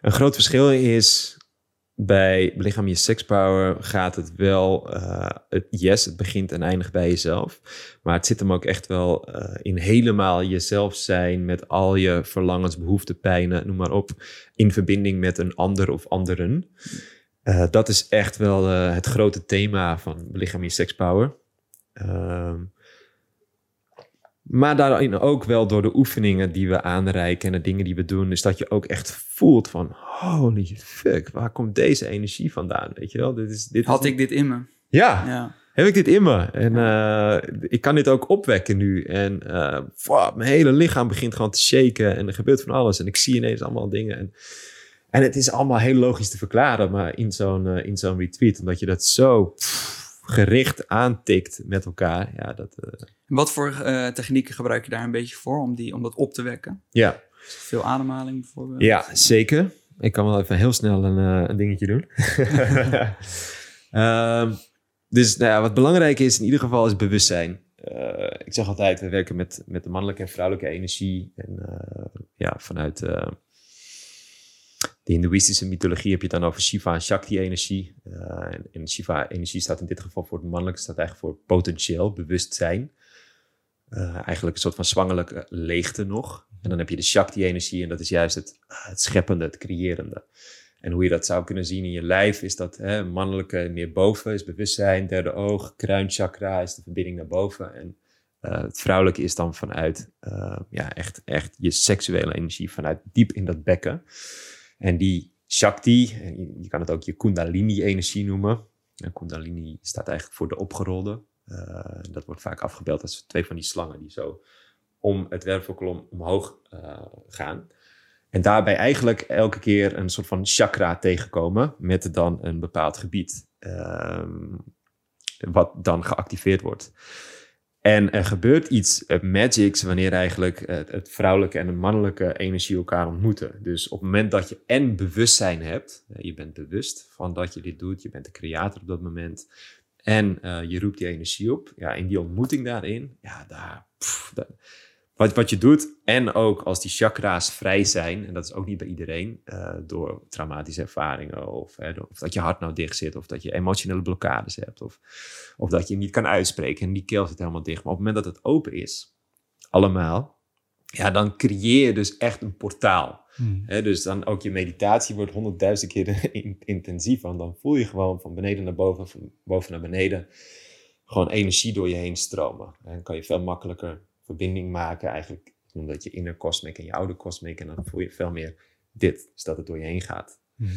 een groot verschil is bij Belichaam Je Sexpower gaat het wel, het, yes, het begint en eindigt bij jezelf. Maar het zit hem ook echt wel uh, in helemaal jezelf zijn met al je verlangens, behoeften, pijnen, noem maar op. In verbinding met een ander of anderen. Uh, dat is echt wel het grote thema van Belichaam Je Sexpower. Ehm, maar daarin ook wel door de oefeningen die we aanreiken en de dingen die we doen, is dat je ook echt voelt van holy fuck, waar komt deze energie vandaan? Weet je wel? Dit is, dit Had is... ik dit in me? Ja, Ja. heb ik dit in me? En uh, ik kan dit ook opwekken nu. En uh, wow, mijn hele lichaam begint gewoon te shaken en er gebeurt van alles. En ik zie ineens allemaal dingen. En, en het is allemaal heel logisch te verklaren, maar in zo'n uh, in zo'n retreat, omdat je dat zo pff, gericht aantikt met elkaar. Ja, dat, uh... Wat voor uh, technieken gebruik je daar een beetje voor om, die, om dat op te wekken? Ja. Veel ademhaling bijvoorbeeld? Ja, zeker. Ik kan wel even heel snel een, een dingetje doen. um, dus nou ja, wat belangrijk is in ieder geval is bewustzijn. ik zeg altijd, we werken met, met de mannelijke en vrouwelijke energie. En ja, vanuit de Hindoeïstische mythologie heb je dan over Shiva en Shakti-energie. Uh, en, en Shiva-energie staat in dit geval voor het mannelijke, staat eigenlijk voor potentieel, bewustzijn. Uh, eigenlijk een soort van zwangelijke leegte nog. En dan heb je de Shakti-energie en dat is juist het, het scheppende, het creërende. En hoe je dat zou kunnen zien in je lijf is dat hè, mannelijke meer boven is bewustzijn, derde oog, kruinchakra is de verbinding naar boven. En uh, het vrouwelijke is dan vanuit ja, echt, echt je seksuele energie, vanuit diep in dat bekken. En die Shakti, je kan het ook je Kundalini-energie noemen. En Kundalini staat eigenlijk voor de opgerolde. Uh, dat wordt vaak afgebeeld als twee van die slangen die zo om het wervelkolom omhoog uh, gaan. En daarbij eigenlijk elke keer een soort van chakra tegenkomen met dan een bepaald gebied. Uh, wat dan geactiveerd wordt. En er gebeurt iets uh, magics wanneer eigenlijk uh, het vrouwelijke en de mannelijke energie elkaar ontmoeten. Dus op het moment dat je en bewustzijn hebt, uh, je bent bewust van dat je dit doet, je bent de creator op dat moment, en je roept die energie op, ja, in die ontmoeting daarin, ja, daar, wat, wat je doet, en ook als die chakra's vrij zijn, en dat is ook niet bij iedereen, door traumatische ervaringen, of, of dat je hart nou dicht zit, of dat je emotionele blokkades hebt, of, of dat je niet kan uitspreken en die keel zit helemaal dicht. Maar op het moment dat het open is, allemaal, ja, dan creëer je dus echt een portaal. Hmm. He, dus dan ook je meditatie wordt honderdduizend keer intensief, want dan voel je gewoon van beneden naar boven, van boven naar beneden, gewoon energie door je heen stromen. En dan kan je veel makkelijker verbinding maken, eigenlijk omdat je inner cosmic en je oude cosmic, en dan voel je veel meer dit, dus dat het door je heen gaat. Hmm.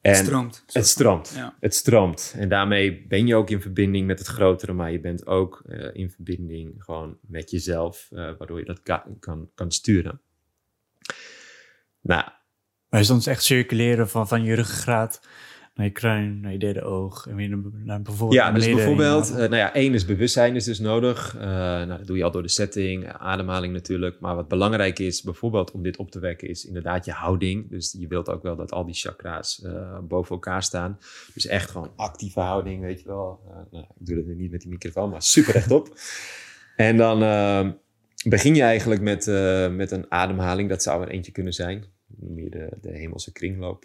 En Het stroomt. het stroomt. Ja. Het stroomt. En daarmee ben je ook in verbinding met het grotere, maar je bent ook eh, in verbinding gewoon met jezelf, eh, waardoor je dat ka- kan, kan sturen. Nou, Maar is dan dus echt circuleren van, van je ruggengraat naar je kruin, naar je derde oog en weer naar, naar bijvoorbeeld Ja, dus bijvoorbeeld, nou ja, één is bewustzijn is dus nodig. Eh, nou, dat doe je al door de setting, ademhaling natuurlijk. Maar wat belangrijk is, bijvoorbeeld om dit op te wekken, is inderdaad je houding. Dus je wilt ook wel dat al die chakra's eh, boven elkaar staan. Dus echt gewoon actieve houding, weet je wel. Eh, nou, ik doe dat nu niet met die microfoon, maar super rechtop. en dan begin je eigenlijk met, met een ademhaling. Dat zou er eentje kunnen zijn. Noem je de, de hemelse kringloop.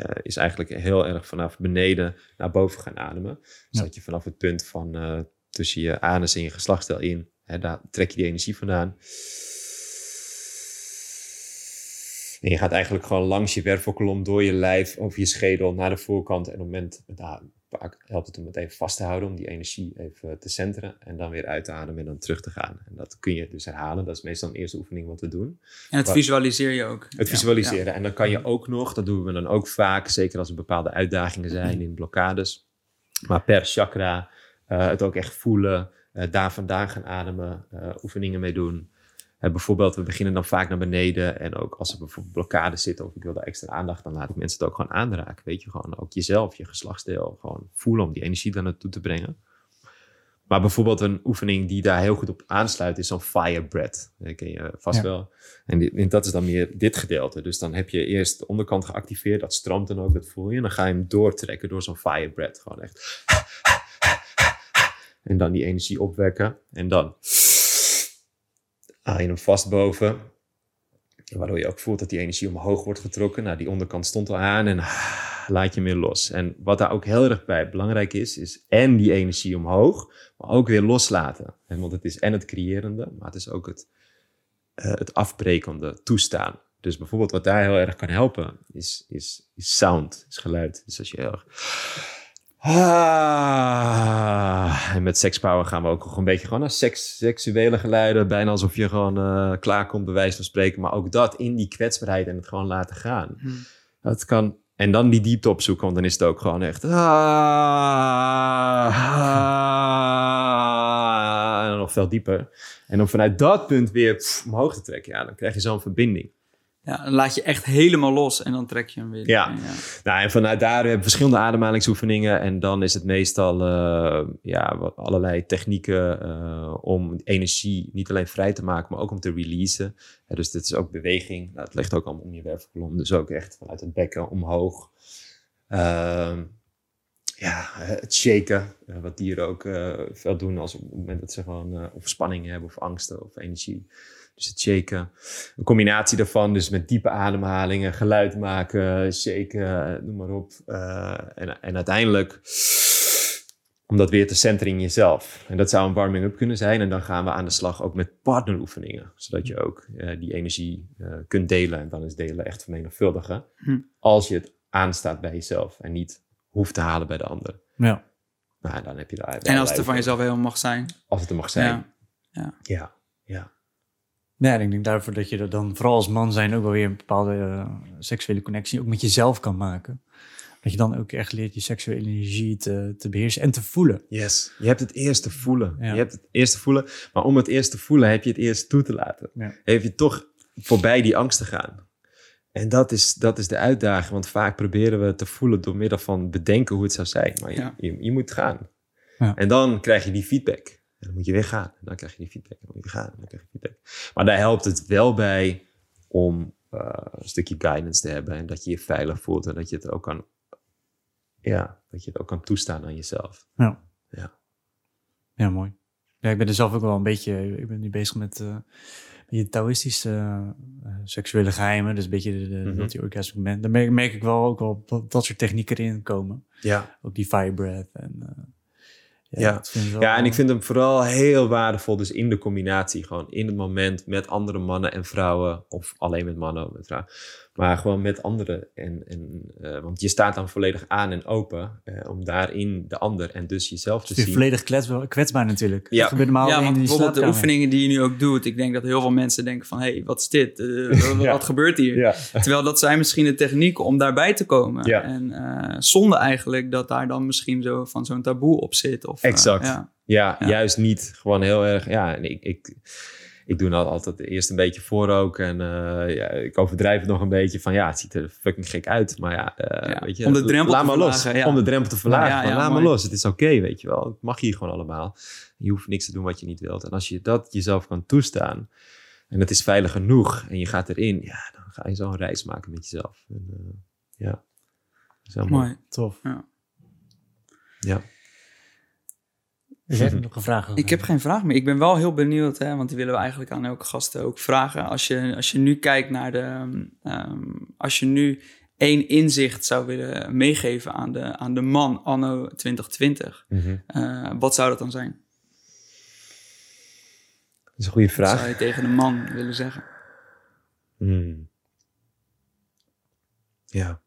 Eh, is eigenlijk heel erg vanaf beneden naar boven gaan ademen. Dus Ja. dat je vanaf het punt van eh, tussen je anus en je geslachtsdeel in, hè, daar trek je die energie vandaan. En je gaat eigenlijk gewoon langs je wervelkolom, door je lijf, over je schedel naar de voorkant. En op het moment, daar vaak helpt het om het even vast te houden, om die energie even te centeren. En dan weer uit te ademen en dan terug te gaan. En dat kun je dus herhalen. Dat is meestal een eerste oefening wat we doen. En het visualiseer je ook. Het Ja, visualiseren. En dan kan je ook nog, dat doen we dan ook vaak, zeker als er bepaalde uitdagingen zijn in blokkades. Maar per chakra eh, het ook echt voelen, eh, daar vandaan gaan ademen, eh, oefeningen mee doen. Eh, bijvoorbeeld, we beginnen dan vaak naar beneden. En ook als er bijvoorbeeld blokkades zitten of ik wil daar extra aandacht, dan laat ik mensen het ook gewoon aanraken. Weet je, gewoon ook jezelf, je geslachtsdeel, gewoon voelen om die energie daar naartoe te brengen. Maar bijvoorbeeld een oefening die daar heel goed op aansluit is zo'n fire breath. Dat ken je vast Ja. wel. En, dit- en dat is dan meer dit gedeelte. Dus dan heb je eerst de onderkant geactiveerd. Dat stroomt dan ook, dat voel je. En dan ga je hem doortrekken door zo'n fire breath. Gewoon echt. En dan die energie opwekken. En dan haal je hem vast boven. Waardoor je ook voelt dat die energie omhoog wordt getrokken. Nou, die onderkant stond al aan en laat je hem weer los. En wat daar ook heel erg bij belangrijk is, is en die energie omhoog, maar ook weer loslaten. En want het is en het creërende, maar het is ook het, eh, het afbrekende toestaan. Dus bijvoorbeeld wat daar heel erg kan helpen, is, is, is sound, is geluid. Dus als je heel erg... Ah, en met sekspower gaan we ook gewoon een beetje gewoon naar seks, seksuele geluiden. Bijna alsof je gewoon eh klaar komt, bij wijze van spreken. Maar ook dat in die kwetsbaarheid en het gewoon laten gaan. Hmm. Dat kan. En dan die diepte opzoeken, want dan is het ook gewoon echt. Ah, ah, en dan nog veel dieper. En om vanuit dat punt weer pff, omhoog te trekken, ja, dan krijg je zo'n verbinding. Ja, dan laat je echt helemaal los en dan trek je hem weer. Ja. Nou, en vanuit daar hebben we verschillende ademhalingsoefeningen. En dan is het meestal eh, ja, wat, allerlei technieken eh, om energie niet alleen vrij te maken, maar ook om te releasen. Ja, dus dit is ook beweging. Nou, het ligt ook allemaal om je wervelkolom. Dus ook echt vanuit het bekken omhoog. Ehm, ja, het shaken. eh, wat dieren ook veel doen als op het moment dat ze gewoon of spanning hebben of angsten of energie. Dus het shaken. Een combinatie daarvan, dus met diepe ademhalingen, geluid maken, shaken, eh, noem maar op. Eh, en, en uiteindelijk om dat weer te centeren in jezelf. En dat zou een warming-up kunnen zijn. En dan gaan we aan de slag ook met partneroefeningen. Zodat je ook eh, die energie eh, kunt delen. En dan is delen echt vermenigvuldigen. Hm. Als je het aanstaat bij jezelf en niet hoeft te halen bij de ander. Ja. Nou, dan heb je daar En als het er van jezelf helemaal mag zijn. Als het er mag zijn. Ja. Ja, ja. Ja, en ik denk daarvoor dat je er dan vooral als man zijn ook wel weer een bepaalde eh, seksuele connectie ook met jezelf kan maken. Dat je dan ook echt leert je seksuele energie te, te beheersen en te voelen. Yes. Je hebt het eerst te voelen. Ja. Je hebt het eerst te voelen. Maar om het eerst te voelen heb je het eerst toe te laten. Ja. Heb je toch voorbij die angst te gaan. En dat is, dat is de uitdaging. Want vaak proberen we te voelen door middel van bedenken hoe het zou zijn. Maar je, Ja. je, je moet gaan. Ja. En dan krijg je die feedback. En dan moet je weer gaan. En dan krijg je die feedback. En dan moet je gaan. En dan krijg je feedback. Maar daar helpt het wel bij om eh, een stukje guidance te hebben. En dat je je veilig voelt. En dat je het ook kan, ja, dat je het ook kan toestaan aan jezelf. Ja. Ja. Ja, mooi. Ja, ik ben er zelf ook wel een beetje, ik ben nu bezig met eh je Taoïstische eh, seksuele geheimen. Dus een beetje de, de Mhm. multi-orgasmic man. Daar merk, merk ik wel ook wel dat, dat soort technieken erin komen. Ja. Ook die fire breath en... Ja. Ja, en ik vind hem vooral heel waardevol, dus in de combinatie, gewoon in het moment met andere mannen en vrouwen, of alleen met mannen of met vrouwen. Maar gewoon met anderen. En, en, eh, want je staat dan volledig aan en open eh, om daarin de ander en dus jezelf te weer zien. volledig kwetsbaar, kwetsbaar natuurlijk. Ja. Dat gebeurt normaal ja, want in die bijvoorbeeld de oefeningen die je nu ook doet. Ik denk dat heel veel mensen denken van... hé, hey, wat is dit? Eh, wat, Ja. wat gebeurt hier? Ja. Terwijl dat zijn misschien de technieken om daarbij te komen. Ja. En eh zonde eigenlijk dat daar dan misschien zo van zo'n taboe op zit. Of, eh, Exact. ja. Ja, Ja. juist niet. Gewoon heel erg. Ja, en ik, ik, ik doe nou altijd eerst een beetje voor ook. En eh, ja, ik overdrijf het nog een beetje van ja, het ziet er fucking gek uit. Maar ja, eh, Ja, weet je, om de drempel laat te maar los. verlagen, ja. Om de drempel te verlagen. Ja, Van, ja, laat maar los. Het is oké, weet je wel. Het mag hier gewoon allemaal. Je hoeft niks te doen wat je niet wilt. En als je dat jezelf kan toestaan en het is veilig genoeg en je gaat erin, ja, dan ga je zo'n reis maken met jezelf. En, eh, ja, dat is heel mooi. Mooi. Tof. Ja. Er nog een vraag? over? Ik heb geen vraag meer. Ik ben wel heel benieuwd, hè, want die willen we eigenlijk aan elke gast ook vragen. Als je, als je nu kijkt naar de. ehm, als je nu één inzicht zou willen meegeven aan de, aan de man anno 2020, Mhm. eh, wat zou dat dan zijn? Dat is een goede Wat vraag. zou je tegen de man willen zeggen? Hmm. Ja.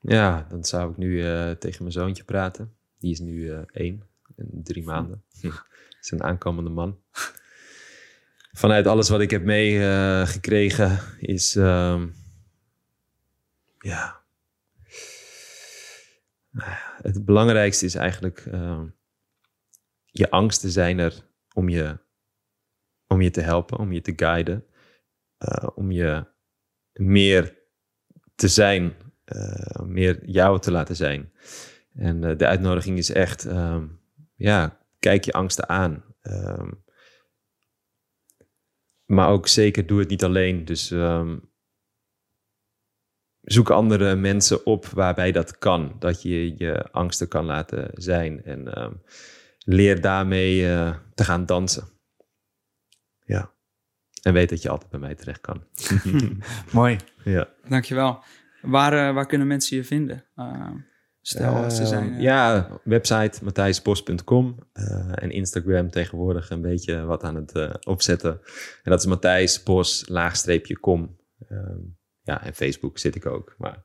Ja, dan zou ik nu eh, tegen mijn zoontje praten. Die is nu eh, één en drie maanden. is een aankomende man. Vanuit alles wat ik heb meegekregen is... ehm, ja... Het belangrijkste is eigenlijk... ehm, je angsten zijn er om je, om je te helpen, om je te guiden eh, om je meer te zijn, eh, meer jou te laten zijn. En eh, de uitnodiging is echt, ehm, ja, kijk je angsten aan. Ehm, maar ook zeker doe het niet alleen. Dus ehm, zoek andere mensen op waarbij dat kan. Dat je je angsten kan laten zijn. En leer daarmee eh, te gaan dansen. Ja. En weet dat je altijd bij mij terecht kan. Mooi. ja. Dankjewel. Waar, eh, waar kunnen mensen je vinden? Eh, stel, ze zijn... ja, website matthijsbos.com eh, en Instagram tegenwoordig een beetje wat aan het eh, opzetten. En dat is Matthijs Bos, laagstreepje kom. Ehm, ja, en Facebook zit ik ook, maar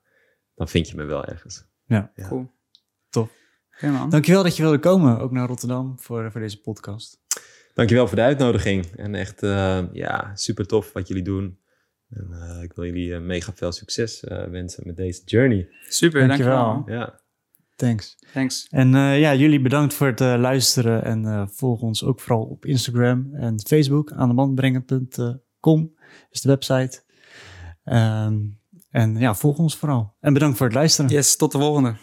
dan vind je me wel ergens. Ja. Ja. Cool. Tof. Man. Dankjewel dat je wilde komen, ook naar Rotterdam, voor, voor deze podcast. Dankjewel voor de uitnodiging. En echt, eh, ja, super tof wat jullie doen. En eh, ik wil jullie mega veel succes eh, wensen met deze journey. Super, dankjewel. Dankjewel. Ja. Thanks. Thanks. En eh, ja, jullie bedankt voor het eh, luisteren en eh, volg ons ook vooral op Instagram en Facebook. Aan de manbrengen.com is de website. Ehm, en ja, volg ons vooral. En bedankt voor het luisteren. Yes, tot de volgende.